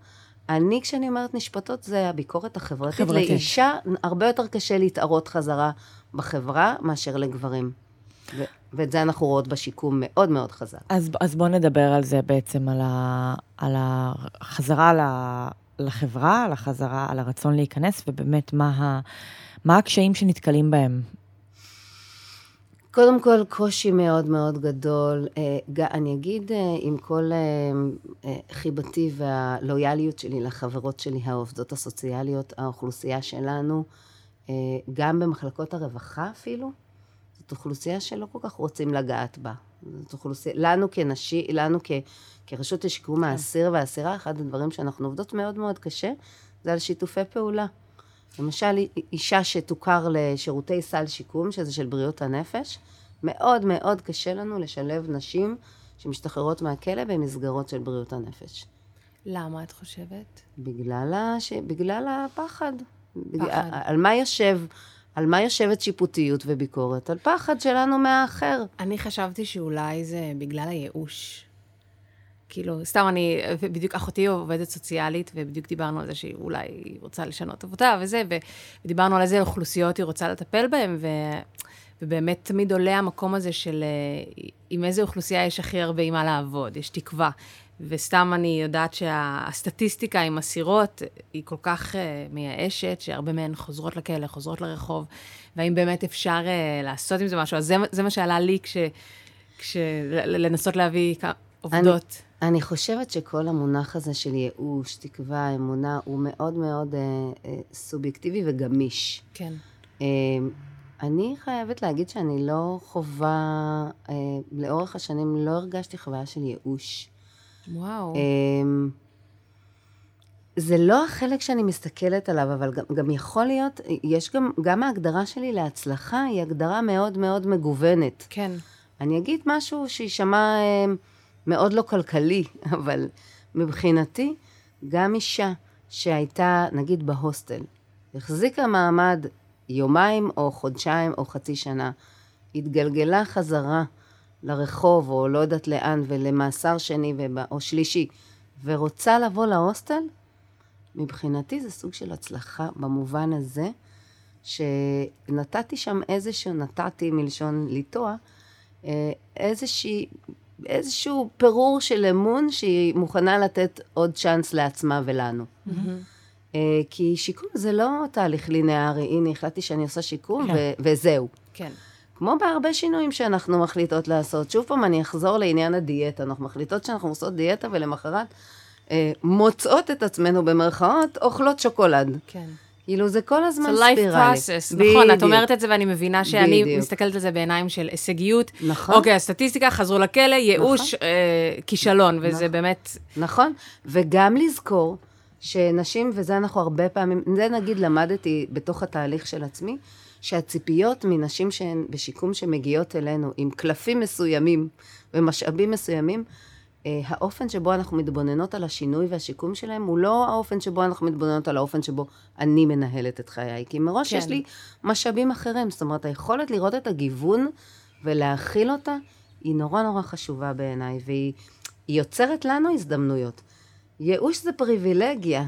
אני, כשאני אומרת נשפטות, זה הביקורת החברתית. חברתית. לאישה הרבה יותר קשה להתערות חזרה בחברה מאשר לגברים. ו- ואת זה אנחנו רואות בשיקום מאוד מאוד חזק. אז, אז בואו נדבר על זה בעצם, על, ה, על החזרה ל, לחברה, על החזרה, על הרצון להיכנס, ובאמת מה, ה, מה הקשיים שנתקלים בהם קודם כל, קושי מאוד מאוד גדול. אה, אני אגיד, אה, עם כל אה, חיבתי והלויאליות שלי לחברות שלי, העובדות הסוציאליות, האוכלוסייה שלנו, גם במחלקות הרווחה אפילו, זאת אוכלוסייה שלא כל כך רוצים לגעת בה. זאת אוכלוסייה, לנו כנשים, לנו כ, כרשות לשיקום כן. האסיר והאסירה, אחד הדברים שאנחנו עובדות מאוד מאוד קשה, זה על שיתופי פעולה. למשל, אישה שתוכר לשירותי סל שיקום, שזה של בריאות הנפש, מאוד מאוד קשה לנו לשלב נשים שמשתחררות מהכלא במסגרות של בריאות הנפש. למה את חושבת? בגלל, הש... בגלל הפחד. פחד. בג... על מה יושב... על מה יושבת שיפוטיות וביקורת? על פחד שלנו מהאחר. אני חשבתי שאולי זה בגלל הייאוש. כאילו, סתם אני, בדיוק אחותי עובדת סוציאלית, ובדיוק דיברנו על זה שהיא אולי רוצה לשנות עבודה וזה, ודיברנו על איזה אוכלוסיות היא רוצה לטפל בהן, ו... ובאמת תמיד עולה המקום הזה של אה, עם איזה אוכלוסייה יש הכי הרבה עם מה לעבוד, יש תקווה. וסתם אני יודעת שהסטטיסטיקה עם אסירות היא כל כך uh, מייאשת, שהרבה מהן חוזרות לכלא, חוזרות לרחוב, והאם באמת אפשר uh, לעשות עם זה משהו. אז זה, זה מה שעלה לי כש... כש לנסות להביא עובדות. אני, אני חושבת שכל המונח הזה של ייאוש, תקווה, אמונה, הוא מאוד מאוד uh, uh, סובייקטיבי וגמיש. כן. Uh, אני חייבת להגיד שאני לא חווה, uh, לאורך השנים לא הרגשתי חוויה של ייאוש. וואו. Uh, זה לא החלק שאני מסתכלת עליו, אבל גם, גם יכול להיות, יש גם, גם ההגדרה שלי להצלחה היא הגדרה מאוד מאוד מגוונת. כן. אני אגיד משהו שיישמע... Uh, מאוד לא כלכלי, אבל מבחינתי, גם אישה שהייתה, נגיד, בהוסטל, החזיקה מעמד יומיים או חודשיים או חצי שנה, התגלגלה חזרה לרחוב או לא יודעת לאן ולמאסר שני או שלישי, ורוצה לבוא להוסטל, מבחינתי זה סוג של הצלחה במובן הזה, שנתתי שם איזשהו, נתתי מלשון לטוע, אה, איזושהי איזשהו פירור של אמון שהיא מוכנה לתת עוד צ'אנס לעצמה ולנו. Mm-hmm. כי שיקום זה לא תהליך לינארי, הנה, החלטתי שאני עושה שיקום כן. ו- וזהו. כן. כמו בהרבה שינויים שאנחנו מחליטות לעשות. שוב פעם, אני אחזור לעניין הדיאטה. אנחנו מחליטות שאנחנו עושות דיאטה ולמחרת אה, מוצאות את עצמנו במרכאות, אוכלות שוקולד. כן. כאילו, זה כל הזמן ספירלי. זה life process, בדיוק. נכון, את אומרת את זה ואני מבינה שאני בדיוק. מסתכלת על זה בעיניים של הישגיות. נכון. אוקיי, הסטטיסטיקה, חזרו לכלא, ייאוש, נכון. אה, כישלון, וזה נכון. באמת... נכון, וגם לזכור שנשים, וזה אנחנו הרבה פעמים, זה נגיד למדתי בתוך התהליך של עצמי, שהציפיות מנשים שהן בשיקום שמגיעות אלינו עם קלפים מסוימים ומשאבים מסוימים, האופן שבו אנחנו מתבוננות על השינוי והשיקום שלהם, הוא לא האופן שבו אנחנו מתבוננות על האופן שבו אני מנהלת את חיי. כי מראש כן. יש לי משאבים אחרים. זאת אומרת, היכולת לראות את הגיוון ולהכיל אותה, היא נורא נורא חשובה בעיניי, והיא יוצרת לנו הזדמנויות. ייאוש זה פריבילגיה.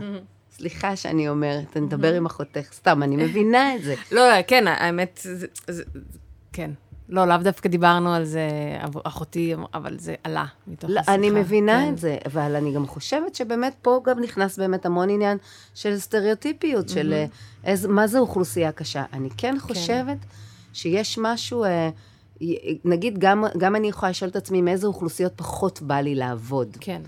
סליחה שאני אומרת, אני אדבר עם אחותך, סתם, אני מבינה את זה. לא, כן, האמת, זה, זה, כן. לא, לאו דווקא דיברנו על זה, אחותי, אבל זה עלה מתוך לא, השיחה. אני מבינה כן. את זה, אבל אני גם חושבת שבאמת פה גם נכנס באמת המון עניין של סטריאוטיפיות, של אה, איז, מה זה אוכלוסייה קשה. אני כן חושבת שיש משהו, אה, נגיד, גם, גם אני יכולה לשאול את עצמי מאיזה אוכלוסיות פחות בא לי לעבוד. כן.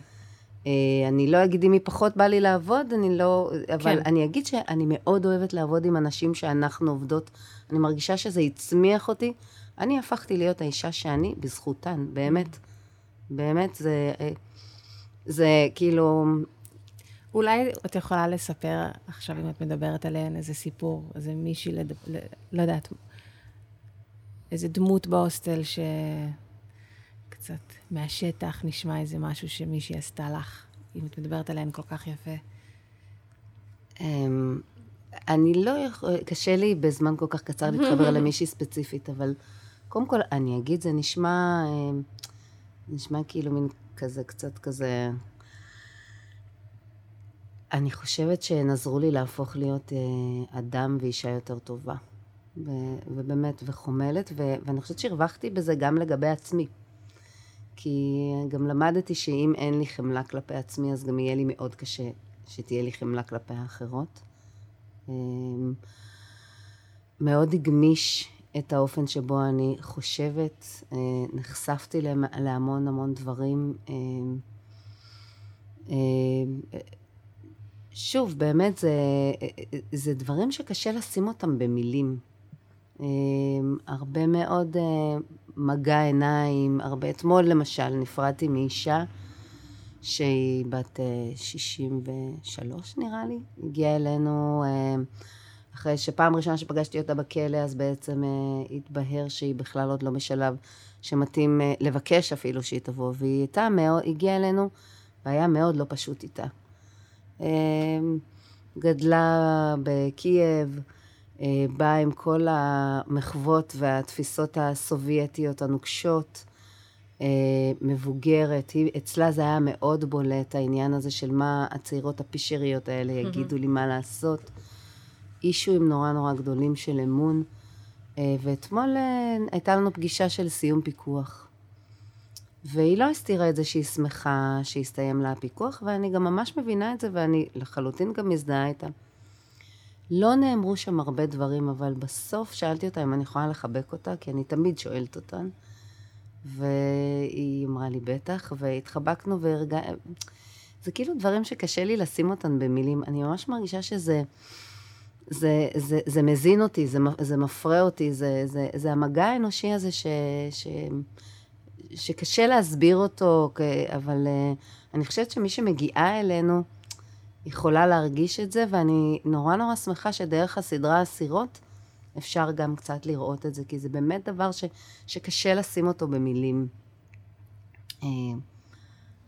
אה, אני לא אגיד אם מי פחות בא לי לעבוד, אני לא... אבל כן. אני אגיד שאני מאוד אוהבת לעבוד עם אנשים שאנחנו עובדות. אני מרגישה שזה הצמיח אותי. אני הפכתי להיות האישה שאני בזכותן, באמת. באמת, זה... זה כאילו... אולי את יכולה לספר עכשיו, אם את מדברת עליהן, איזה סיפור, איזה מישהי, לד... ל... לא יודעת, איזה דמות בהוסטל שקצת מהשטח נשמע איזה משהו שמישהי עשתה לך, אם את מדברת עליהן כל כך יפה. אמ, אני לא יכול... קשה לי בזמן כל כך קצר להתחבר למישהי ספציפית, אבל קודם כל, אני אגיד, זה נשמע... אמ, נשמע כאילו מין כזה, קצת כזה... אני חושבת שהן עזרו לי להפוך להיות אה, אדם ואישה יותר טובה. ו- ובאמת, וחומלת, ו- ואני חושבת שהרווחתי בזה גם לגבי עצמי. כי גם למדתי שאם אין לי חמלה כלפי עצמי, אז גם יהיה לי מאוד קשה שתהיה לי חמלה כלפי האחרות. אמ, מאוד הגמיש את האופן שבו אני חושבת, אה, נחשפתי להמון המון דברים. אמ, אמ, שוב, באמת, זה, זה דברים שקשה לשים אותם במילים. הרבה מאוד אה, מגע עיניים, הרבה... אתמול, למשל, נפרדתי מאישה שהיא בת אה, 63, נראה לי. הגיעה אלינו אה, אחרי שפעם ראשונה שפגשתי אותה בכלא, אז בעצם אה, התבהר שהיא בכלל עוד לא בשלב שמתאים אה, לבקש אפילו שהיא תבוא. והיא הייתה מאוד, הגיעה אלינו, והיה מאוד לא פשוט איתה. אמ, גדלה בקייב, אה, באה עם כל המחוות והתפיסות הסובייטיות הנוקשות, אה, מבוגרת. היא, אצלה זה היה מאוד בולט, העניין הזה של מה הצעירות הפישריות האלה יגידו לי מה לעשות. אישויים נורא נורא גדולים של אמון. אה, ואתמול אה, הייתה לנו פגישה של סיום פיקוח. והיא לא הסתירה את זה שהיא שמחה שהסתיים לה הפיקוח, ואני גם ממש מבינה את זה, ואני לחלוטין גם מזדהה איתה. לא נאמרו שם הרבה דברים, אבל בסוף שאלתי אותה אם אני יכולה לחבק אותה, כי אני תמיד שואלת אותן. והיא אמרה לי, בטח, והתחבקנו והרגע... זה כאילו דברים שקשה לי לשים אותן במילים. אני ממש מרגישה שזה... זה, זה, זה מזין אותי, זה, זה מפרה אותי, זה, זה, זה המגע האנושי הזה ש, ש, שקשה להסביר אותו, אבל uh, אני חושבת שמי שמגיעה אלינו יכולה להרגיש את זה, ואני נורא נורא שמחה שדרך הסדרה אסירות אפשר גם קצת לראות את זה, כי זה באמת דבר ש, שקשה לשים אותו במילים. Uh,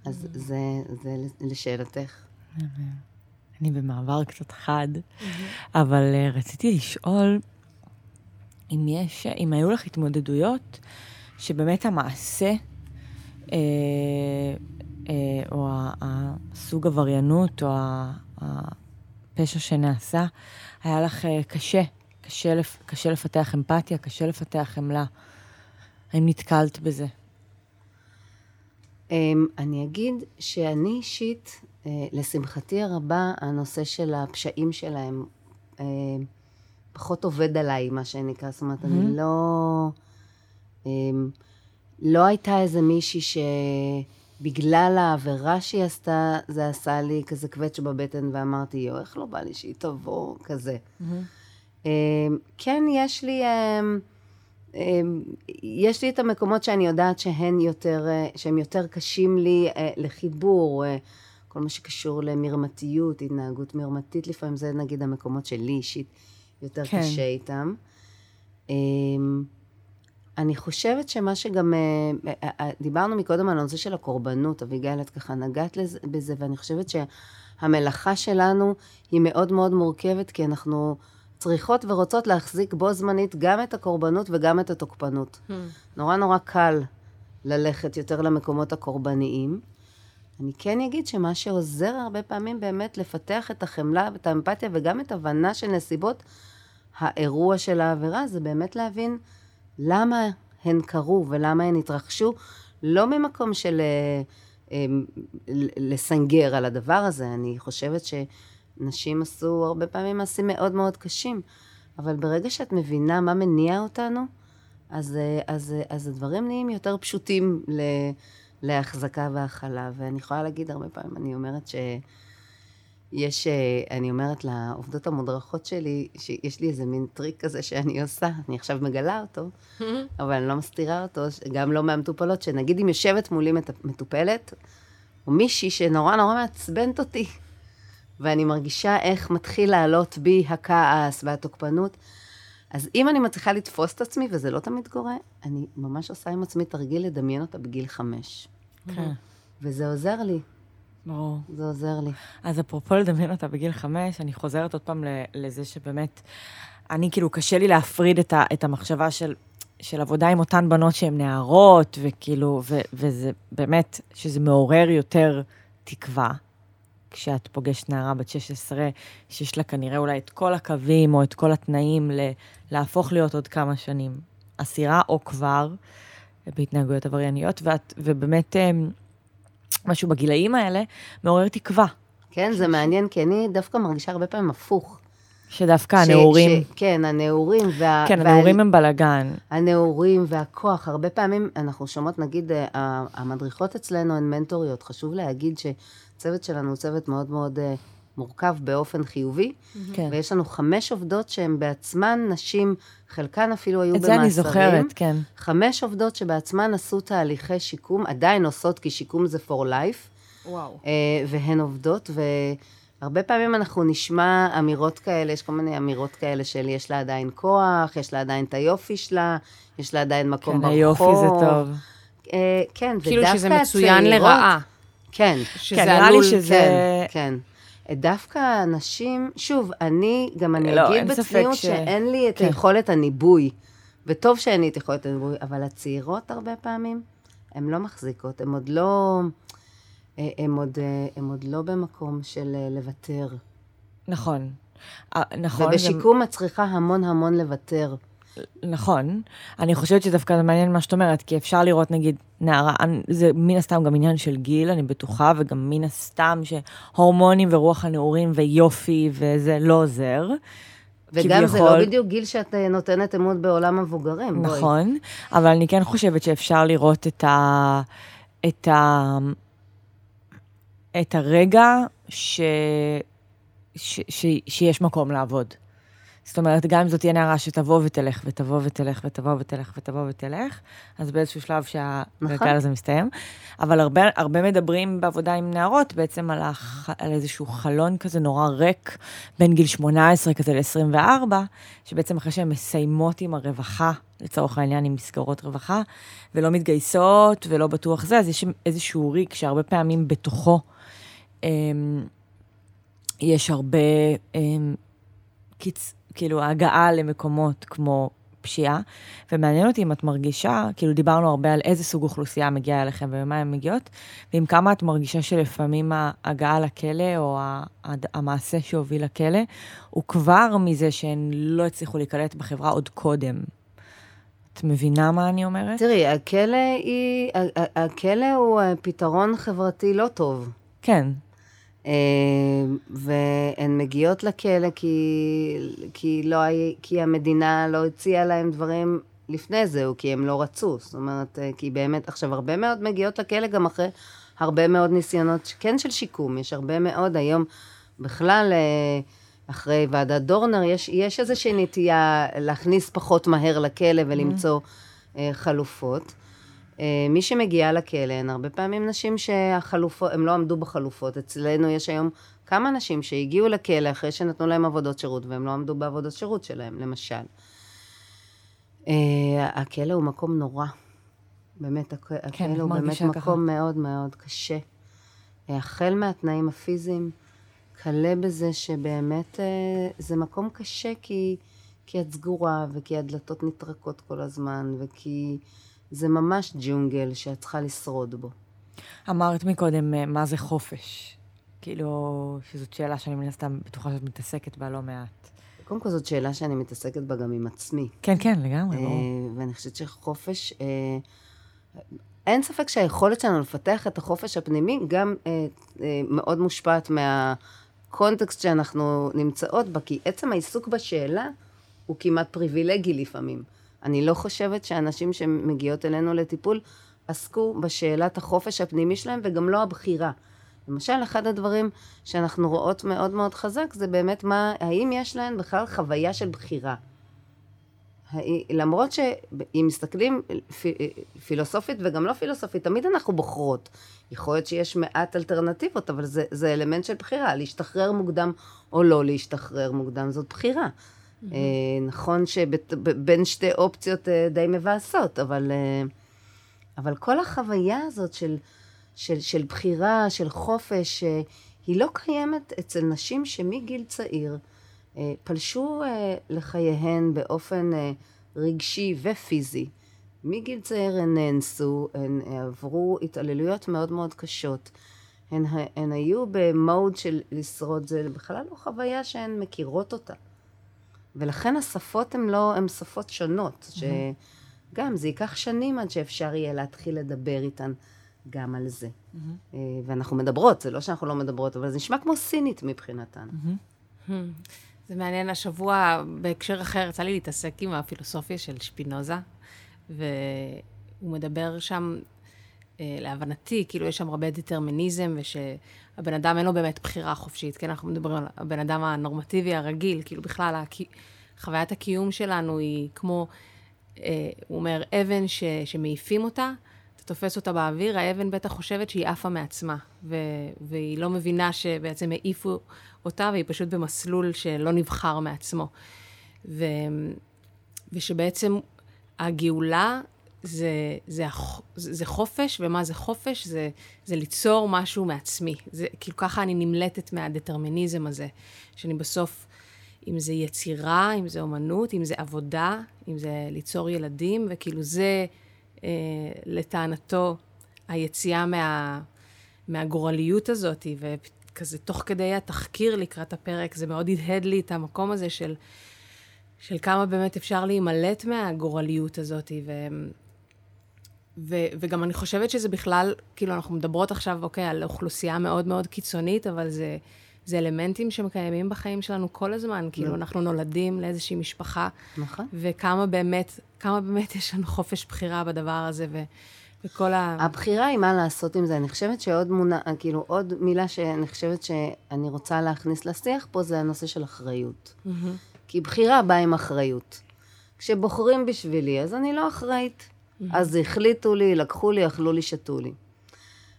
אז זה, זה לשאלתך. אני במעבר קצת חד, אבל uh, רציתי לשאול אם יש, אם היו לך התמודדויות שבאמת המעשה, אה, אה, או הסוג עבריינות, או הפשע שנעשה, היה לך אה, קשה, קשה, לפ, קשה לפתח אמפתיה, קשה לפתח חמלה. האם נתקלת בזה? אמ, אני אגיד שאני אישית, לשמחתי הרבה, הנושא של הפשעים שלהם פחות עובד עליי, מה שנקרא. זאת אומרת, אני לא... לא הייתה איזה מישהי שבגלל העבירה שהיא עשתה, זה עשה לי כזה קווץ' בבטן, ואמרתי, יו, איך לא בא לי שהיא תבוא, כזה. Mm-hmm. כן, יש לי... יש לי את המקומות שאני יודעת שהן יותר, שהם יותר קשים לי לחיבור, כל מה שקשור למרמתיות, התנהגות מרמתית לפעמים, זה נגיד המקומות שלי אישית יותר כן. קשה איתם. אני חושבת שמה שגם, דיברנו מקודם על הנושא של הקורבנות, אביגיל, את ככה נגעת בזה, ואני חושבת שהמלאכה שלנו היא מאוד מאוד מורכבת, כי אנחנו צריכות ורוצות להחזיק בו זמנית גם את הקורבנות וגם את התוקפנות. Hmm. נורא נורא קל ללכת יותר למקומות הקורבניים. אני כן אגיד שמה שעוזר הרבה פעמים באמת לפתח את החמלה ואת האמפתיה וגם את הבנה של נסיבות האירוע של העבירה, זה באמת להבין למה הן קרו ולמה הן התרחשו, לא ממקום של אה, אה, לסנגר על הדבר הזה. אני חושבת שנשים עשו הרבה פעמים מעשים מאוד מאוד קשים, אבל ברגע שאת מבינה מה מניע אותנו, אז, אה, אז, אז הדברים נהיים יותר פשוטים ל... להחזקה והכלה, ואני יכולה להגיד הרבה פעמים, אני אומרת שיש, אה, אני אומרת לעובדות המודרכות שלי, שיש לי איזה מין טריק כזה שאני עושה, אני עכשיו מגלה אותו, אבל אני לא מסתירה אותו, גם לא מהמטופלות, שנגיד אם יושבת מולי מטופלת, או מישהי שנורא נורא מעצבנת אותי, ואני מרגישה איך מתחיל לעלות בי הכעס והתוקפנות, אז אם אני מצליחה לתפוס את עצמי, וזה לא תמיד קורה, אני ממש עושה עם עצמי תרגיל לדמיין אותה בגיל חמש. כן. וזה עוזר לי. ברור. זה עוזר לי. אז אפרופו לדמיין אותה בגיל חמש, אני חוזרת עוד פעם לזה שבאמת, אני כאילו, קשה לי להפריד את, ה, את המחשבה של, של עבודה עם אותן בנות שהן נערות, וכאילו, ו, וזה באמת, שזה מעורר יותר תקווה. כשאת פוגשת נערה בת 16, שיש לה כנראה אולי את כל הקווים או את כל התנאים ל- להפוך להיות עוד כמה שנים אסירה, או כבר בהתנהגויות עברייניות, ואת, ובאמת אמ, משהו בגילאים האלה מעורר תקווה. כן, זה מעניין, כי אני דווקא מרגישה הרבה פעמים הפוך. שדווקא הנעורים... ש, כן, הנעורים וה... כן, הנעורים וה... הם בלאגן. הנעורים והכוח, הרבה פעמים אנחנו שומעות, נגיד, אה, המדריכות אצלנו הן מנטוריות. חשוב להגיד שהצוות שלנו הוא צוות מאוד מאוד אה, מורכב באופן חיובי, כן. ויש לנו חמש עובדות שהן בעצמן נשים, חלקן אפילו היו במאסרים. את זה אני זוכרת, כן. חמש עובדות שבעצמן עשו תהליכי שיקום, עדיין עושות, כי שיקום זה for life. וואו. והן עובדות, ו... הרבה פעמים אנחנו נשמע אמירות כאלה, יש כל מיני אמירות כאלה של יש לה עדיין כוח, יש לה עדיין את היופי שלה, יש לה עדיין מקום כן, ברחוב. היופי זה טוב. אה, כן, כאילו ודווקא הצעירות... כאילו שזה מצוין לרעה. כן. שזה כן, לי שזה... כן, כן. דווקא הנשים, שוב, אני, גם אני לא, אגיד בצניעות ש... שאין לי את כן. יכולת הניבוי, וטוב שאין לי את יכולת הניבוי, אבל הצעירות הרבה פעמים, הן לא מחזיקות, הן עוד לא... אה, הם עוד, אה, הם עוד לא במקום של אה, לוותר. נכון. נכון. ובשיקום גם... את צריכה המון המון לוותר. נכון. אני חושבת שדווקא מעניין מה שאת אומרת, כי אפשר לראות, נגיד, נערה, זה מן הסתם גם עניין של גיל, אני בטוחה, וגם מן הסתם שהורמונים ורוח הנעורים ויופי וזה לא עוזר. וגם כביכול. זה לא בדיוק גיל שאת נותנת אמון בעולם המבוגרים. נכון, בואי. אבל אני כן חושבת שאפשר לראות את ה... את ה... את הרגע ש... ש... ש... שיש מקום לעבוד. זאת אומרת, גם אם זאת תהיה נערה שתבוא ותלך, ותבוא ותלך, ותבוא ותלך, ותבוא ותלך, אז באיזשהו שלב שהגלגל נכון. הזה מסתיים. אבל הרבה, הרבה מדברים בעבודה עם נערות בעצם על, הח, על איזשהו חלון כזה נורא ריק, בין גיל 18 כזה ל-24, שבעצם אחרי שהן מסיימות עם הרווחה, לצורך העניין עם מסגרות רווחה, ולא מתגייסות ולא בטוח זה, אז יש איזשהו ריק שהרבה פעמים בתוכו אמ, יש הרבה אמ, קיצ... כאילו, הגעה למקומות כמו פשיעה, ומעניין אותי אם את מרגישה, כאילו דיברנו הרבה על איזה סוג אוכלוסייה מגיעה אליכם ומה הן מגיעות, ועם כמה את מרגישה שלפעמים ההגעה לכלא, או המעשה שהוביל לכלא, הוא כבר מזה שהן לא הצליחו להיקלט בחברה עוד קודם. את מבינה מה אני אומרת? תראי, הכלא, היא, הכלא הוא פתרון חברתי לא טוב. כן. אה, והן מגיעות לכלא כי, כי, לא, כי המדינה לא הציעה להם דברים לפני זה, או כי הם לא רצו. זאת אומרת, אה, כי באמת, עכשיו, הרבה מאוד מגיעות לכלא גם אחרי הרבה מאוד ניסיונות, כן של שיקום, יש הרבה מאוד היום, בכלל, אה, אחרי ועדת דורנר, יש, יש איזושהי נטייה להכניס פחות מהר לכלא ולמצוא mm-hmm. חלופות. אה, מי שמגיעה לכלא הן הרבה פעמים נשים שהחלופות, הם לא עמדו בחלופות. אצלנו יש היום כמה נשים שהגיעו לכלא אחרי שנתנו להם עבודות שירות, והם לא עמדו בעבודות שירות שלהם, למשל. אה, הכלא הוא מקום נורא. באמת, הכלא כן, הוא באמת מקום ככה. מאוד מאוד קשה. אה, החל מהתנאים הפיזיים, כלה בזה שבאמת זה מקום קשה כי, כי את סגורה, וכי הדלתות נטרקות כל הזמן, וכי... זה ממש ג'ונגל שאת צריכה לשרוד בו. אמרת מקודם, אה, מה זה חופש? כאילו, שזאת שאלה שאני מן הסתם בטוחה שאת מתעסקת בה לא מעט. קודם כל זאת שאלה שאני מתעסקת בה גם עם עצמי. כן, כן, לגמרי, ברור. אה, ואני חושבת שחופש, אה, אין ספק שהיכולת שלנו לפתח את החופש הפנימי גם אה, אה, מאוד מושפעת מהקונטקסט שאנחנו נמצאות בה, כי עצם העיסוק בשאלה הוא כמעט פריבילגי לפעמים. אני לא חושבת שאנשים שמגיעות אלינו לטיפול עסקו בשאלת החופש הפנימי שלהם וגם לא הבחירה. למשל, אחד הדברים שאנחנו רואות מאוד מאוד חזק זה באמת מה, האם יש להן בכלל חוויה של בחירה. למרות שאם מסתכלים פילוסופית וגם לא פילוסופית, תמיד אנחנו בוחרות. יכול להיות שיש מעט אלטרנטיבות, אבל זה, זה אלמנט של בחירה, להשתחרר מוקדם או לא להשתחרר מוקדם, זאת בחירה. Mm-hmm. נכון שבין שתי אופציות אה, די מבאסות, אבל, אה, אבל כל החוויה הזאת של, של, של בחירה, של חופש, היא לא קיימת אצל נשים שמגיל צעיר אה, פלשו אה, לחייהן באופן אה, רגשי ופיזי. מגיל צעיר הן נאנסו, הן עברו התעללויות מאוד מאוד קשות. הן, הן היו במוד של לשרוד, זה בכלל לא חוויה שהן מכירות אותה. ולכן השפות הן לא, הן שפות שונות. שגם זה ייקח שנים עד שאפשר יהיה להתחיל לדבר איתן גם על זה. Mm-hmm. ואנחנו מדברות, זה לא שאנחנו לא מדברות, אבל זה נשמע כמו סינית מבחינתן. זה מעניין, השבוע, בהקשר אחר, יצא לי להתעסק עם הפילוסופיה של שפינוזה, והוא מדבר שם, אה, להבנתי, כאילו יש שם הרבה דטרמיניזם, ושהבן אדם אין לו באמת בחירה חופשית, כן? אנחנו מדברים על הבן אדם הנורמטיבי הרגיל, כאילו בכלל, הקי... חוויית הקיום שלנו היא כמו, אה, הוא אומר, אבן ש... שמעיפים אותה, אתה תופס אותה באוויר, האבן בטח חושבת שהיא עפה מעצמה, ו... והיא לא מבינה שבעצם העיפו אותה, והיא פשוט במסלול שלא נבחר מעצמו. ו... ושבעצם הגאולה זה, זה, זה חופש, ומה זה חופש? זה, זה ליצור משהו מעצמי. זה, כאילו ככה אני נמלטת מהדטרמיניזם הזה, שאני בסוף, אם זה יצירה, אם זה אומנות, אם זה עבודה, אם זה ליצור ילדים, וכאילו זה, אה, לטענתו, היציאה מה, מהגורליות הזאת, כזה תוך כדי התחקיר לקראת הפרק, זה מאוד הדהד לי את המקום הזה של, של כמה באמת אפשר להימלט מהגורליות הזאת. ו, ו, וגם אני חושבת שזה בכלל, כאילו, אנחנו מדברות עכשיו, אוקיי, על אוכלוסייה מאוד מאוד קיצונית, אבל זה, זה אלמנטים שמקיימים בחיים שלנו כל הזמן. כאילו, אנחנו נולדים לאיזושהי משפחה. נכון. וכמה באמת, כמה באמת יש לנו חופש בחירה בדבר הזה, ו... וכל ה... הבחירה היא מה לעשות עם זה. אני חושבת שעוד מונה, כאילו עוד מילה שאני חושבת שאני רוצה להכניס לשיח פה, זה הנושא של אחריות. Mm-hmm. כי בחירה באה עם אחריות. כשבוחרים בשבילי, אז אני לא אחראית. אז החליטו לי, לקחו לי, אכלו לי, שתו לי.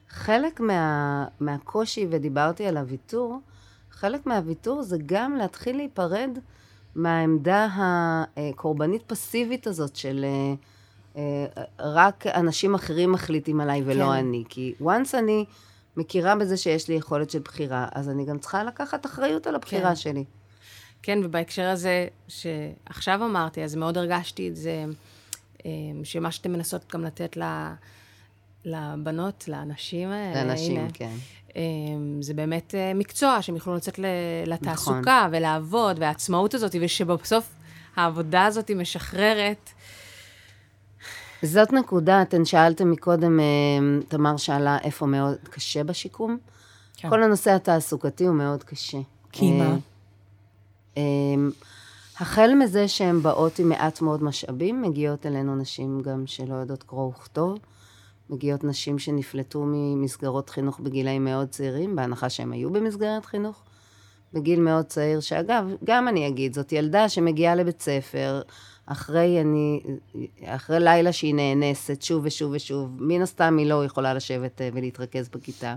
חלק מה, מהקושי, ודיברתי על הוויתור, חלק מהוויתור זה גם להתחיל להיפרד מהעמדה הקורבנית פסיבית הזאת של... אה, רק אנשים אחרים מחליטים עליי ולא כן. אני. כי once אני מכירה בזה שיש לי יכולת של בחירה, אז אני גם צריכה לקחת אחריות על הבחירה כן. שלי. כן, ובהקשר הזה שעכשיו אמרתי, אז מאוד הרגשתי את זה, אה, שמה שאתן מנסות גם לתת לבנות, לאנשים האלה, לאנשים, הנה, כן. אה, זה באמת מקצוע שהם יוכלו לצאת לתעסוקה נכון. ולעבוד, והעצמאות הזאת, ושבסוף העבודה הזאת משחררת. זאת נקודה, אתן שאלתם מקודם, אה, תמר שאלה איפה מאוד קשה בשיקום. כן. כל הנושא התעסוקתי הוא מאוד קשה. כי מה? החל מזה שהן באות עם מעט מאוד משאבים, מגיעות אלינו נשים גם שלא יודעות קרוא וכתוב. מגיעות נשים שנפלטו ממסגרות חינוך בגילאים מאוד צעירים, בהנחה שהן היו במסגרת חינוך. בגיל מאוד צעיר, שאגב, גם אני אגיד, זאת ילדה שמגיעה לבית ספר, אחרי, אני, אחרי לילה שהיא נאנסת שוב ושוב ושוב, מן הסתם היא לא יכולה לשבת אה, ולהתרכז בכיתה.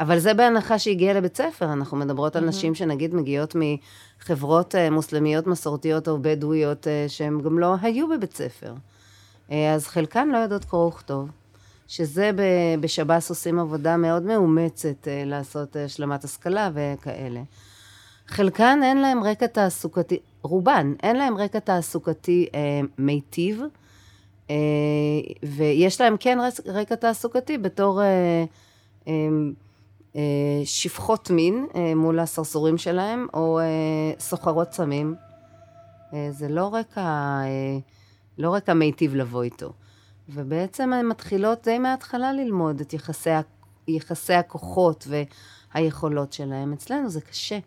אבל זה בהנחה שהגיעה לבית ספר, אנחנו מדברות על נשים שנגיד מגיעות מחברות אה, מוסלמיות מסורתיות או בדואיות, אה, שהן גם לא היו בבית ספר. אז חלקן לא יודעות קרוא וכתוב, שזה בשב"ס עושים עבודה מאוד מאומצת לעשות השלמת השכלה וכאלה. חלקן אין להם רקע תעסוקתי, רובן, אין להם רקע תעסוקתי אה, מיטיב, אה, ויש להם כן רקע תעסוקתי בתור אה, אה, אה, שפחות מין אה, מול הסרסורים שלהם, או אה, סוחרות סמים. אה, זה לא רקע, אה, לא רקע מיטיב לבוא איתו. ובעצם הן מתחילות די מההתחלה ללמוד את יחסי, יחסי הכוחות והיכולות שלהם. אצלנו זה קשה.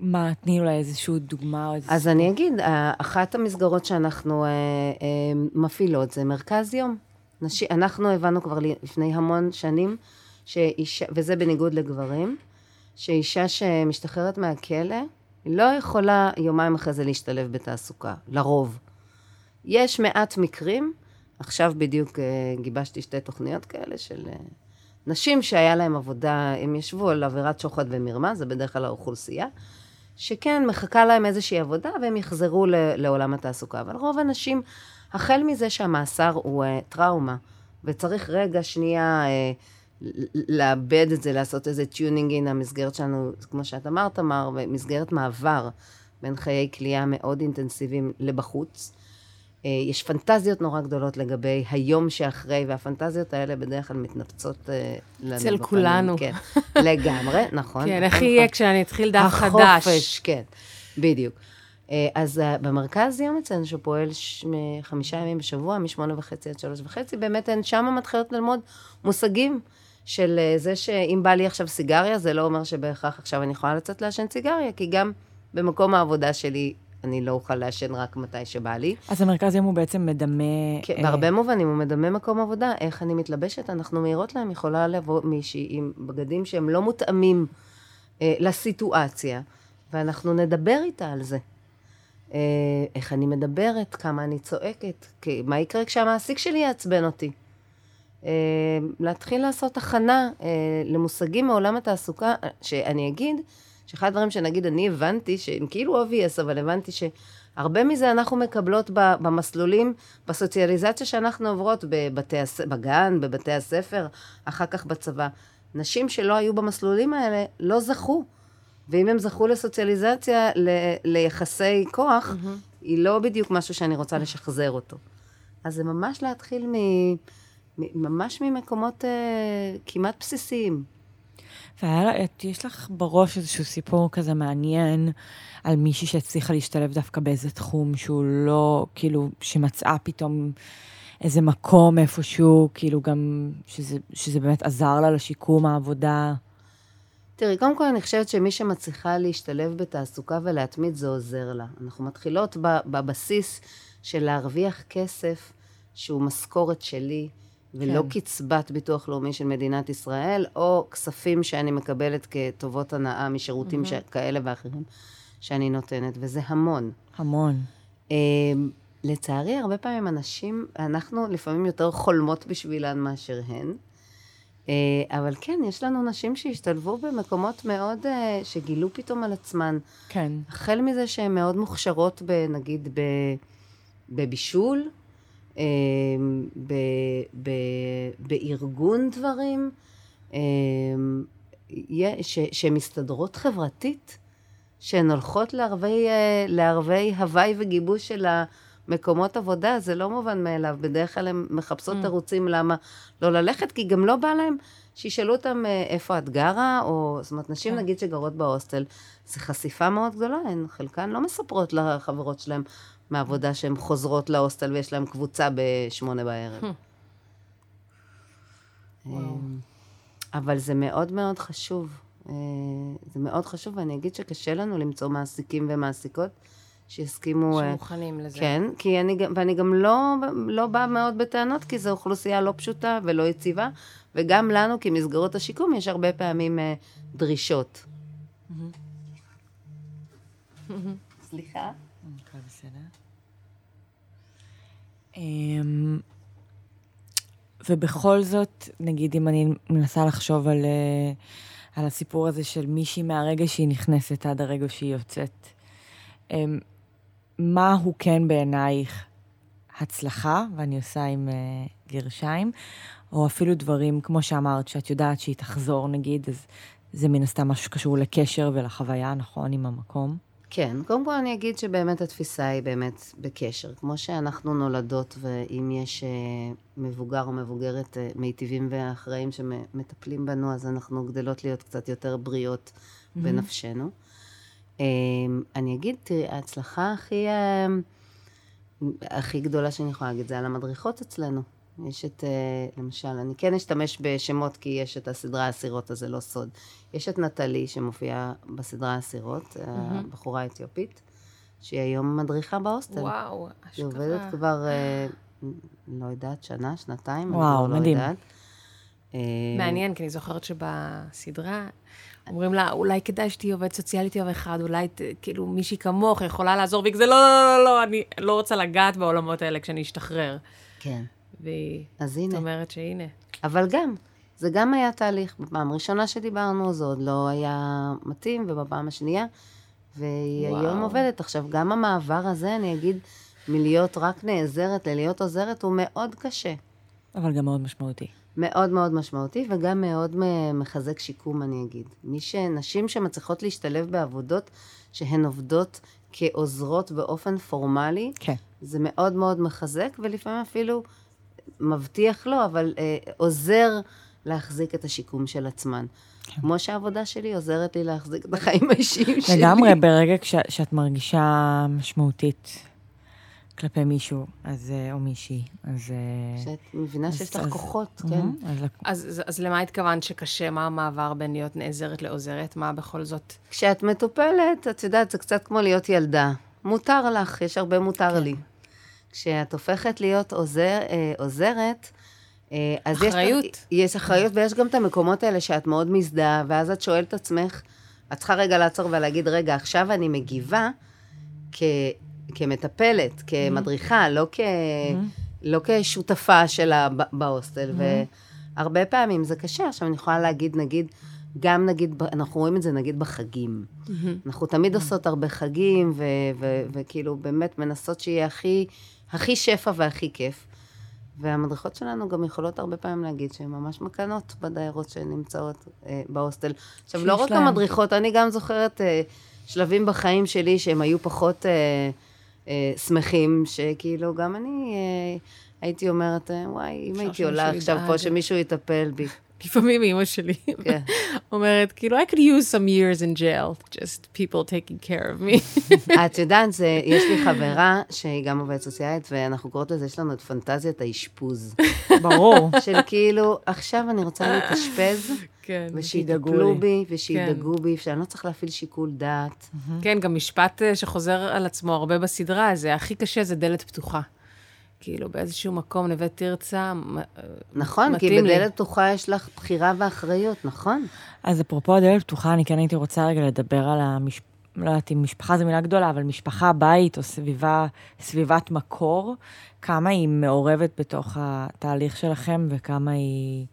מה, תני אולי איזושהי דוגמה או איזה... אז אני אגיד, אחת המסגרות שאנחנו אה, אה, מפעילות זה מרכז יום. נשי, אנחנו הבנו כבר לפני המון שנים, שאישה, וזה בניגוד לגברים, שאישה שמשתחררת מהכלא, היא לא יכולה יומיים אחרי זה להשתלב בתעסוקה, לרוב. יש מעט מקרים, עכשיו בדיוק אה, גיבשתי שתי תוכניות כאלה של אה, נשים שהיה להן עבודה, הם ישבו על עבירת שוחד ומרמה, זה בדרך כלל האוכלוסייה, שכן מחכה להם איזושהי עבודה והם יחזרו לעולם התעסוקה. אבל רוב הנשים, החל מזה שהמאסר הוא uh, טראומה, וצריך רגע, שנייה, לאבד את זה, לעשות איזה tuning in, המסגרת שלנו, כמו שאת אמרת, תמר, מסגרת מעבר בין חיי כליאה מאוד אינטנסיביים לבחוץ. אה, יש פנטזיות נורא גדולות לגבי היום שאחרי, והפנטזיות האלה בדרך כלל מתנפצות לנו אצל כולנו. כן, לגמרי, נכון. כן, איך נכון. יהיה כשאני אתחיל דף חדש? החופש, כן, בדיוק. אה, אז אה, במרכז יום אצלנו, שפועל חמישה ימים בשבוע, משמונה וחצי עד שלוש וחצי, באמת הן שם מתחילות ללמוד מושגים של זה שאם בא לי עכשיו סיגריה, זה לא אומר שבהכרח עכשיו אני יכולה לצאת לעשן סיגריה, כי גם במקום העבודה שלי אני לא אוכל לעשן רק מתי שבא לי. אז המרכז יום הוא בעצם מדמה... כן, אה... בהרבה מובנים הוא מדמה מקום עבודה. איך אני מתלבשת, אנחנו מעירות להם, יכולה לבוא מישהי עם בגדים שהם לא מותאמים אה, לסיטואציה, ואנחנו נדבר איתה על זה. אה, איך אני מדברת, כמה אני צועקת, כי, מה יקרה כשהמעסיק שלי יעצבן אותי. אה, להתחיל לעשות הכנה אה, למושגים מעולם התעסוקה, שאני אגיד, שאחד הדברים שנגיד אני הבנתי, שהם כאילו obvious, אבל הבנתי שהרבה מזה אנחנו מקבלות במסלולים, בסוציאליזציה שאנחנו עוברות בבתי, בגן, בבתי הספר, אחר כך בצבא. נשים שלא היו במסלולים האלה לא זכו. ואם הם זכו לסוציאליזציה, ל, ליחסי כוח, mm-hmm. היא לא בדיוק משהו שאני רוצה לשחזר אותו. אז זה ממש להתחיל מ... ממש ממקומות uh, כמעט בסיסיים. ויש לך בראש איזשהו סיפור כזה מעניין על מישהי שהצליחה להשתלב דווקא באיזה תחום שהוא לא, כאילו, שמצאה פתאום איזה מקום איפשהו, כאילו גם, שזה, שזה באמת עזר לה לשיקום העבודה. תראי, קודם כל אני חושבת שמי שמצליחה להשתלב בתעסוקה ולהתמיד זה עוזר לה. אנחנו מתחילות בבסיס של להרוויח כסף שהוא משכורת שלי, ולא כן. קצבת ביטוח לאומי של מדינת ישראל, או כספים שאני מקבלת כטובות הנאה משירותים mm-hmm. ש... כאלה ואחרים שאני נותנת, וזה המון. המון. Uh, לצערי, הרבה פעמים אנשים, אנחנו לפעמים יותר חולמות בשבילן מאשר הן. Uh, אבל כן, יש לנו נשים שהשתלבו במקומות מאוד, uh, שגילו פתאום על עצמן. כן. החל מזה שהן מאוד מוכשרות, ב, נגיד, ב, בבישול, ב, ב, בארגון דברים, אמ, שמסתדרות חברתית, שהן הולכות לערבי, אה, לערבי הוואי וגיבוש של המקומות עבודה, זה לא מובן מאליו. בדרך כלל הן מחפשות mm. תירוצים למה לא ללכת, כי גם לא בא להן שישאלו אותם אה, איפה את גרה, או, זאת אומרת, נשים כן. נגיד שגרות בהוסטל, זו חשיפה מאוד גדולה, הן חלקן לא מספרות לחברות שלהן מהעבודה שהן חוזרות להוסטל ויש להן קבוצה בשמונה בערב. אמ, אבל זה מאוד מאוד חשוב. אה, זה מאוד חשוב, ואני אגיד שקשה לנו למצוא מעסיקים ומעסיקות שיסכימו... אה, שמוכנים לזה. כן, כי אני, ואני גם לא, לא באה מאוד בטענות, כי זו אוכלוסייה לא פשוטה ולא יציבה, וגם לנו, כמסגרות השיקום, יש הרבה פעמים אה, דרישות. סליחה? הכל בסדר. אמ, ובכל זאת, נגיד אם אני מנסה לחשוב על, אה, על הסיפור הזה של מישהי מהרגע שהיא נכנסת עד הרגע שהיא יוצאת, אמ, מה הוא כן בעינייך הצלחה, ואני עושה עם uh, גרשיים, או אפילו דברים, כמו שאמרת, שאת יודעת שהיא תחזור נגיד, אז זה מן הסתם משהו שקשור לקשר ולחוויה, נכון, עם המקום? כן, קודם כל אני אגיד שבאמת התפיסה היא באמת בקשר. כמו שאנחנו נולדות, ואם יש אה, מבוגר או מבוגרת אה, מיטיבים ואחראים שמטפלים בנו, אז אנחנו גדלות להיות קצת יותר בריאות mm-hmm. בנפשנו. אה, אני אגיד, תראי, ההצלחה הכי, הכי גדולה שאני יכולה להגיד זה על המדריכות אצלנו. יש את, אה, למשל, אני כן אשתמש בשמות כי יש את הסדרה אסירות, אז זה לא סוד. יש את נטלי שמופיעה בסדרה אסירות, mm-hmm. הבחורה האתיופית, שהיא היום מדריכה בהוסטל. וואו, אשכרה. היא עובדת כבר, אה, לא יודעת, שנה, שנתיים, וואו, אני מדהים. לא יודעת. אה, מעניין, כי אני זוכרת שבסדרה אומרים לה, אולי כדאי שתהיי עובדת סוציאלית יום אחד, אולי ת- כאילו מישהי כמוך יכולה לעזור, והיא כזה, לא, לא, לא, לא, אני לא רוצה לגעת בעולמות האלה כשאני אשתחרר. כן. והיא אז הנה. אומרת שהנה. אבל גם, זה גם היה תהליך. בפעם הראשונה שדיברנו זה עוד לא היה מתאים, ובפעם השנייה, והיא וואו. היום עובדת. עכשיו, גם המעבר הזה, אני אגיד, מלהיות רק נעזרת ללהיות עוזרת, הוא מאוד קשה. אבל גם מאוד משמעותי. מאוד מאוד משמעותי, וגם מאוד מחזק שיקום, אני אגיד. מי ש... נשים שמצליחות להשתלב בעבודות שהן עובדות כעוזרות באופן פורמלי, כן. זה מאוד מאוד מחזק, ולפעמים אפילו מבטיח לו, אבל אה, עוזר להחזיק את השיקום של עצמן. כן. כמו שהעבודה שלי עוזרת לי להחזיק את החיים האישיים שלי. לגמרי, ברגע כש, שאת מרגישה משמעותית כלפי מישהו, אז, אה, או מישהי, אז... אה, שאת מבינה אז- שיש לך אז- כוחות, כן? אז לק- אז, אז, אז למה התכוונת שקשה? מה המעבר בין להיות נעזרת לעוזרת? מה בכל זאת? כשאת מטופלת, את יודעת, זה קצת כמו להיות ילדה. מותר לך, יש הרבה מותר כן. לי. כשאת הופכת להיות עוזר, אה, עוזרת, אה, אז אחריות. יש, יש אחריות, ויש גם את המקומות האלה שאת מאוד מזדהה, ואז את שואלת את עצמך, את צריכה רגע לעצור ולהגיד, רגע, עכשיו אני מגיבה כ, כמטפלת, כמדריכה, לא, כ, לא כשותפה שלה בהוסטל, והרבה פעמים זה קשה. עכשיו, אני יכולה להגיד, נגיד, גם נגיד, אנחנו רואים את זה נגיד בחגים. אנחנו תמיד עושות הרבה חגים, ו- ו- וכאילו באמת מנסות שיהיה הכי, הכי שפע והכי כיף. והמדריכות שלנו גם יכולות הרבה פעמים להגיד שהן ממש מקנות בדיירות שנמצאות אה, בהוסטל. עכשיו, לא רק. המדריכות, אני גם זוכרת אה, שלבים בחיים שלי שהם היו פחות אה, אה, שמחים, שכאילו גם אני אה, הייתי אומרת, אה, וואי, אם הייתי עולה עכשיו. פה, שמישהו יטפל בי. לפעמים אימא שלי כן. אומרת, כאילו, I could use some years in jail, just people taking care of me. את יודעת, זה, יש לי חברה שהיא גם עובדת סוציאלית, ואנחנו קוראות לזה, יש לנו את פנטזיית האשפוז. ברור. של כאילו, עכשיו אני רוצה להתאשפז, כן. שידאגו ושיטפלו לי. בי, ושידאגו בי, שאני לא צריך להפעיל שיקול דעת. כן, גם משפט אה, שחוזר על עצמו הרבה בסדרה, זה הכי קשה, זה דלת פתוחה. כאילו, באיזשהו מקום, נווה תרצה, אה, נכון, כי מתאים לי. בדלת פתוחה יש לך בחירה ואחריות, נכון? אז אפרופו הדלת פתוחה, אני כן הייתי רוצה רגע לדבר על המש... לא יודעת אם משפחה זו מילה גדולה, אבל משפחה, בית או סביבה, סביבת מקור, כמה היא מעורבת בתוך התהליך שלכם וכמה היא...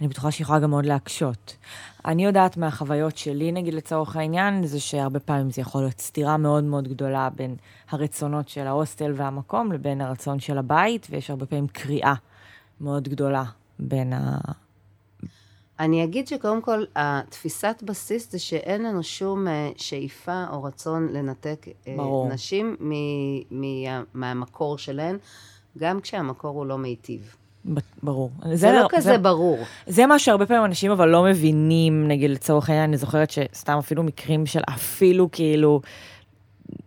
אני בטוחה שהיא יכולה גם מאוד להקשות. אני יודעת מהחוויות שלי, נגיד לצורך העניין, זה שהרבה פעמים זה יכול להיות סתירה מאוד מאוד גדולה בין הרצונות של ההוסטל והמקום לבין הרצון של הבית, ויש הרבה פעמים קריאה מאוד גדולה בין ה... אני אגיד שקודם כל, התפיסת בסיס זה שאין לנו שום אה, שאיפה או רצון לנתק אה, ברור. נשים מ- מה- מהמקור שלהן, גם כשהמקור הוא לא מיטיב. ברור. זה לא כזה ברור. זה מה שהרבה פעמים אנשים אבל לא מבינים, נגיד לצורך העניין, אני זוכרת שסתם אפילו מקרים של אפילו כאילו,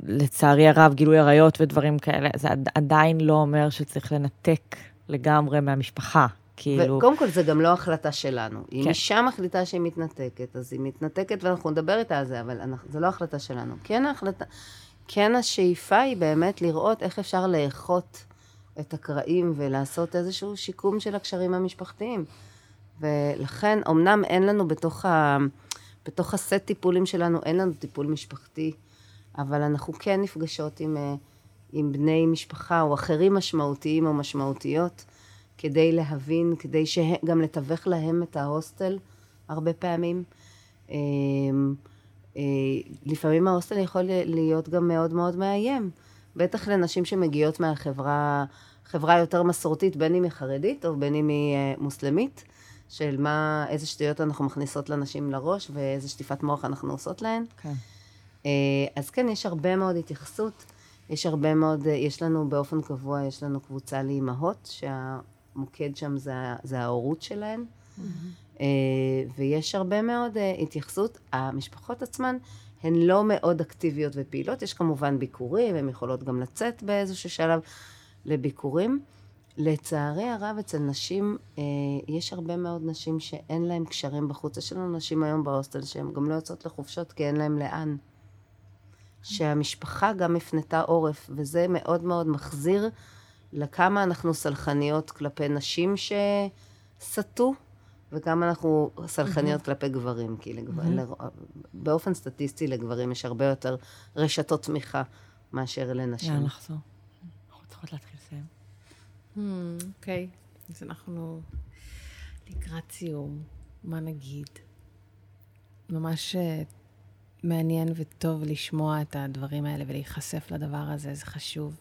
לצערי הרב, גילוי עריות ודברים כאלה, זה עד- עדיין לא אומר שצריך לנתק לגמרי מהמשפחה. כאילו, וקודם כל, זה גם לא החלטה שלנו. אם כן. אישה מחליטה שהיא מתנתקת, אז היא מתנתקת ואנחנו נדבר איתה על זה, אבל אנחנו, זה לא החלטה שלנו. כן ההחלטה, כן השאיפה היא באמת לראות איך אפשר לאחות את הקרעים ולעשות איזשהו שיקום של הקשרים המשפחתיים. ולכן, אמנם אין לנו בתוך, ה, בתוך הסט טיפולים שלנו, אין לנו טיפול משפחתי, אבל אנחנו כן נפגשות עם, אה, עם בני משפחה או אחרים משמעותיים או משמעותיות, כדי להבין, כדי גם לתווך להם את ההוסטל הרבה פעמים. אה, אה, לפעמים ההוסטל יכול להיות גם מאוד מאוד מאיים. בטח לנשים שמגיעות מהחברה, חברה יותר מסורתית, בין אם היא חרדית או בין אם היא אה, מוסלמית, של מה, איזה שטויות אנחנו מכניסות לנשים לראש ואיזה שטיפת מוח אנחנו עושות להן. כן. אה, אז כן, יש הרבה מאוד התייחסות. יש הרבה מאוד, אה, יש לנו באופן קבוע, יש לנו קבוצה לאימהות, שהמוקד שם זה, זה ההורות שלהן. Mm-hmm. ויש הרבה מאוד התייחסות. המשפחות עצמן הן לא מאוד אקטיביות ופעילות. יש כמובן ביקורים, הן יכולות גם לצאת באיזשהו שלב לביקורים. לצערי הרב, אצל נשים, אה, יש הרבה מאוד נשים שאין להן קשרים בחוץ. יש לנו נשים היום בהוסטל שהן גם לא יוצאות לחופשות כי אין להן לאן. שהמשפחה גם הפנתה עורף, וזה מאוד מאוד מחזיר לכמה אנחנו סלחניות כלפי נשים שסטו, וכמה אנחנו סלחניות כלפי גברים. כי לגבר, באופן סטטיסטי לגברים יש הרבה יותר רשתות תמיכה מאשר לנשים. יאללה, נחזור. אנחנו צריכות להתחיל לסיים. אוקיי, אז אנחנו לקראת סיום. מה נגיד? ממש אה, מעניין וטוב לשמוע את הדברים האלה ולהיחשף לדבר הזה, זה חשוב.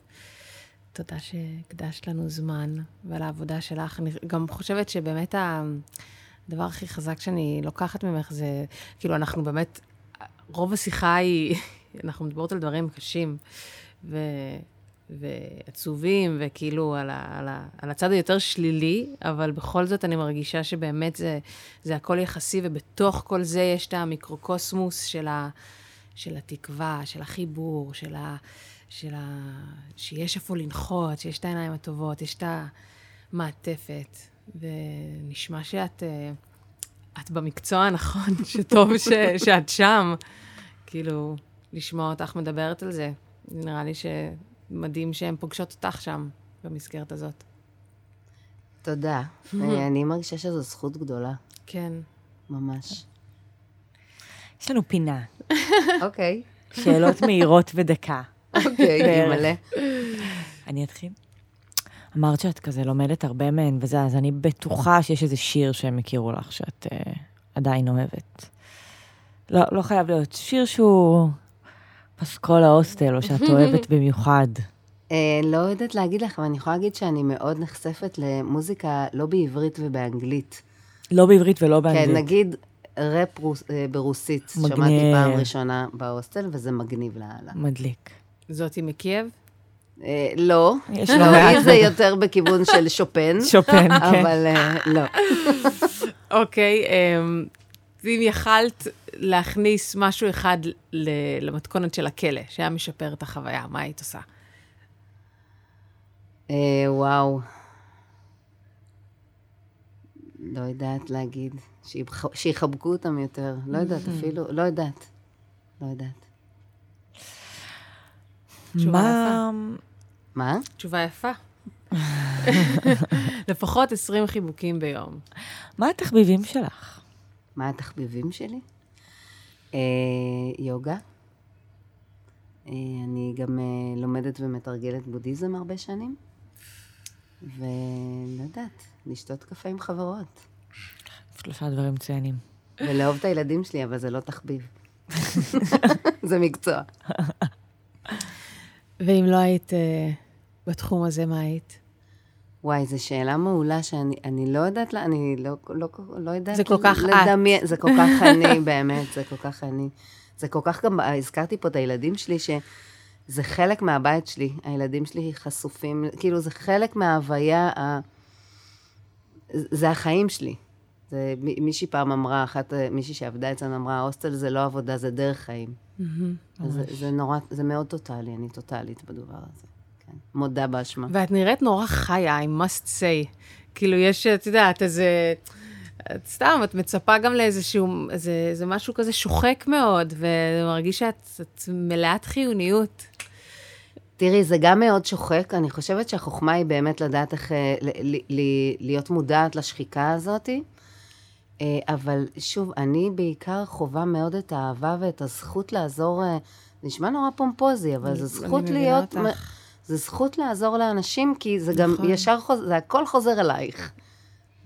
תודה שהקדשת לנו זמן ועל העבודה שלך. אני גם חושבת שבאמת הדבר הכי חזק שאני לוקחת ממך זה, כאילו, אנחנו באמת, רוב השיחה היא, אנחנו מדברות על דברים קשים, ו... ועצובים, וכאילו על, ה, על, ה, על הצד היותר שלילי, אבל בכל זאת אני מרגישה שבאמת זה, זה הכל יחסי, ובתוך כל זה יש את המיקרוקוסמוס של, ה, של התקווה, של החיבור, של ה... של ה... שיש איפה לנחות, שיש את העיניים הטובות, יש את המעטפת, ונשמע שאת אה, את במקצוע הנכון, שטוב ש, שאת שם. כאילו, לשמוע אותך מדברת על זה, נראה לי ש... מדהים שהן פוגשות אותך שם, במסגרת הזאת. תודה. אה, אני מרגישה שזו זכות גדולה. כן. ממש. יש לנו פינה. אוקיי. שאלות מהירות בדקה. אוקיי, מלא. אני אתחיל? אמרת שאת כזה לומדת הרבה מהן וזה, אז אני בטוחה שיש איזה שיר שהם הכירו לך, שאת uh, עדיין אוהבת. לא, לא חייב להיות שיר שהוא פסקול ההוסטל, או שאת אוהבת במיוחד? אה, לא יודעת להגיד לך, אבל אני יכולה להגיד שאני מאוד נחשפת למוזיקה לא בעברית ובאנגלית. לא בעברית ולא באנגלית. כן, נגיד ראפ רוס, אה, ברוסית, מגניב. שמעתי פעם ראשונה בהוסטל, וזה מגניב לאללה. מדליק. זאתי מקייב? אה, לא, יש לא, היא זה יותר בכיוון של שופן. שופן, כן. אבל אה, לא. אוקיי, אמ, ואם יכלת להכניס משהו אחד למתכונת של הכלא, שהיה משפר את החוויה, מה היית עושה? אה, וואו. לא יודעת להגיד. שיחבקו אותם יותר. לא יודעת mm-hmm. אפילו, לא יודעת. לא יודעת. תשובה יפה. מה? תשובה יפה. לפחות 20 חיבוקים ביום. מה התחביבים שלך? מה התחביבים שלי? אה, יוגה. אה, אני גם אה, לומדת ומתרגלת בודהיזם הרבה שנים. ולא יודעת, לשתות קפה עם חברות. שלושה דברים מצוינים. ולאהוב את הילדים שלי, אבל זה לא תחביב. זה מקצוע. ואם לא היית uh, בתחום הזה, מה היית? וואי, זו שאלה מעולה שאני לא יודעת, לה, אני לא, לא, לא יודעת... זה כל כך לדמיין, את. זה כל כך אני, באמת, זה כל כך אני. זה כל כך גם, הזכרתי פה את הילדים שלי, שזה חלק מהבית שלי. הילדים שלי חשופים, כאילו, זה חלק מההוויה, ה... זה החיים שלי. זה, מישהי פעם אמרה, אחת, מישהי שעבדה אצלנו אמרה, ההוסטל זה לא עבודה, זה דרך חיים. זה, זה נורא, זה מאוד טוטאלי, אני טוטאלית בדבר הזה. כן. מודה באשמה. ואת נראית נורא חיה, I must say. כאילו, יש, את יודעת, איזה... את סתם, את מצפה גם לאיזשהו, איזה, איזה משהו כזה שוחק מאוד, ומרגיש שאת את מלאת חיוניות. תראי, זה גם מאוד שוחק. אני חושבת שהחוכמה היא באמת לדעת איך, אה, להיות מודעת לשחיקה הזאתי. אה, אבל שוב, אני בעיקר חווה מאוד את האהבה ואת הזכות לעזור, אה, נשמע נורא פומפוזי, אבל זו זכות להיות... אותך. זה זכות לעזור לאנשים, כי זה גם נכון. ישר חוזר, זה הכל חוזר אלייך,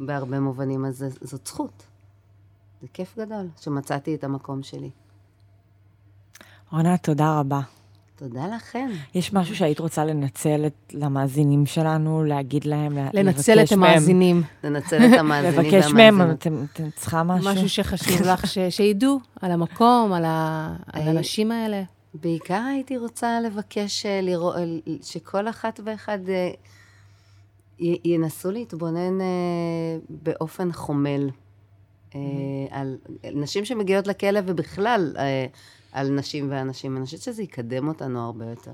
בהרבה מובנים, אז זאת זכות. זה כיף גדול שמצאתי את המקום שלי. רונה, תודה רבה. תודה לכם. יש משהו שהיית רוצה לנצל את, למאזינים שלנו, להגיד להם, לנצל את המאזינים. לנצל את המאזינים לבקש מהם. אתם צריכה משהו? משהו שחשוב לך ש- שידעו על המקום, על אה, הנשים האלה. בעיקר הייתי רוצה לבקש אה, לראות, אה, שכל אחת ואחד י- ינסו להתבונן באופן חומל אה, על נשים שמגיעות לכלא ובכלל על נשים ואנשים. אני חושבת שזה יקדם אותנו הרבה יותר,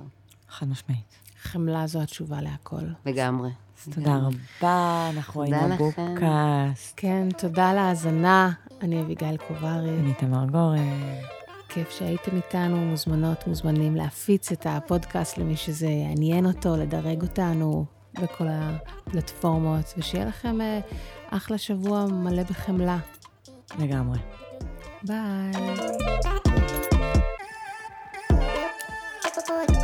חד משמעית. חמלה זו התשובה להכל. לגמרי. תודה רבה, אנחנו היינו. בוקאסט. כן, תודה על ההאזנה. אני אביגיל קוברי. אני תמר גורן. כיף שהייתם איתנו, מוזמנות, מוזמנים להפיץ את הפודקאסט למי שזה יעניין אותו, לדרג אותנו בכל הפלטפורמות, ושיהיה לכם אה, אחלה שבוע מלא בחמלה. לגמרי. ביי. food.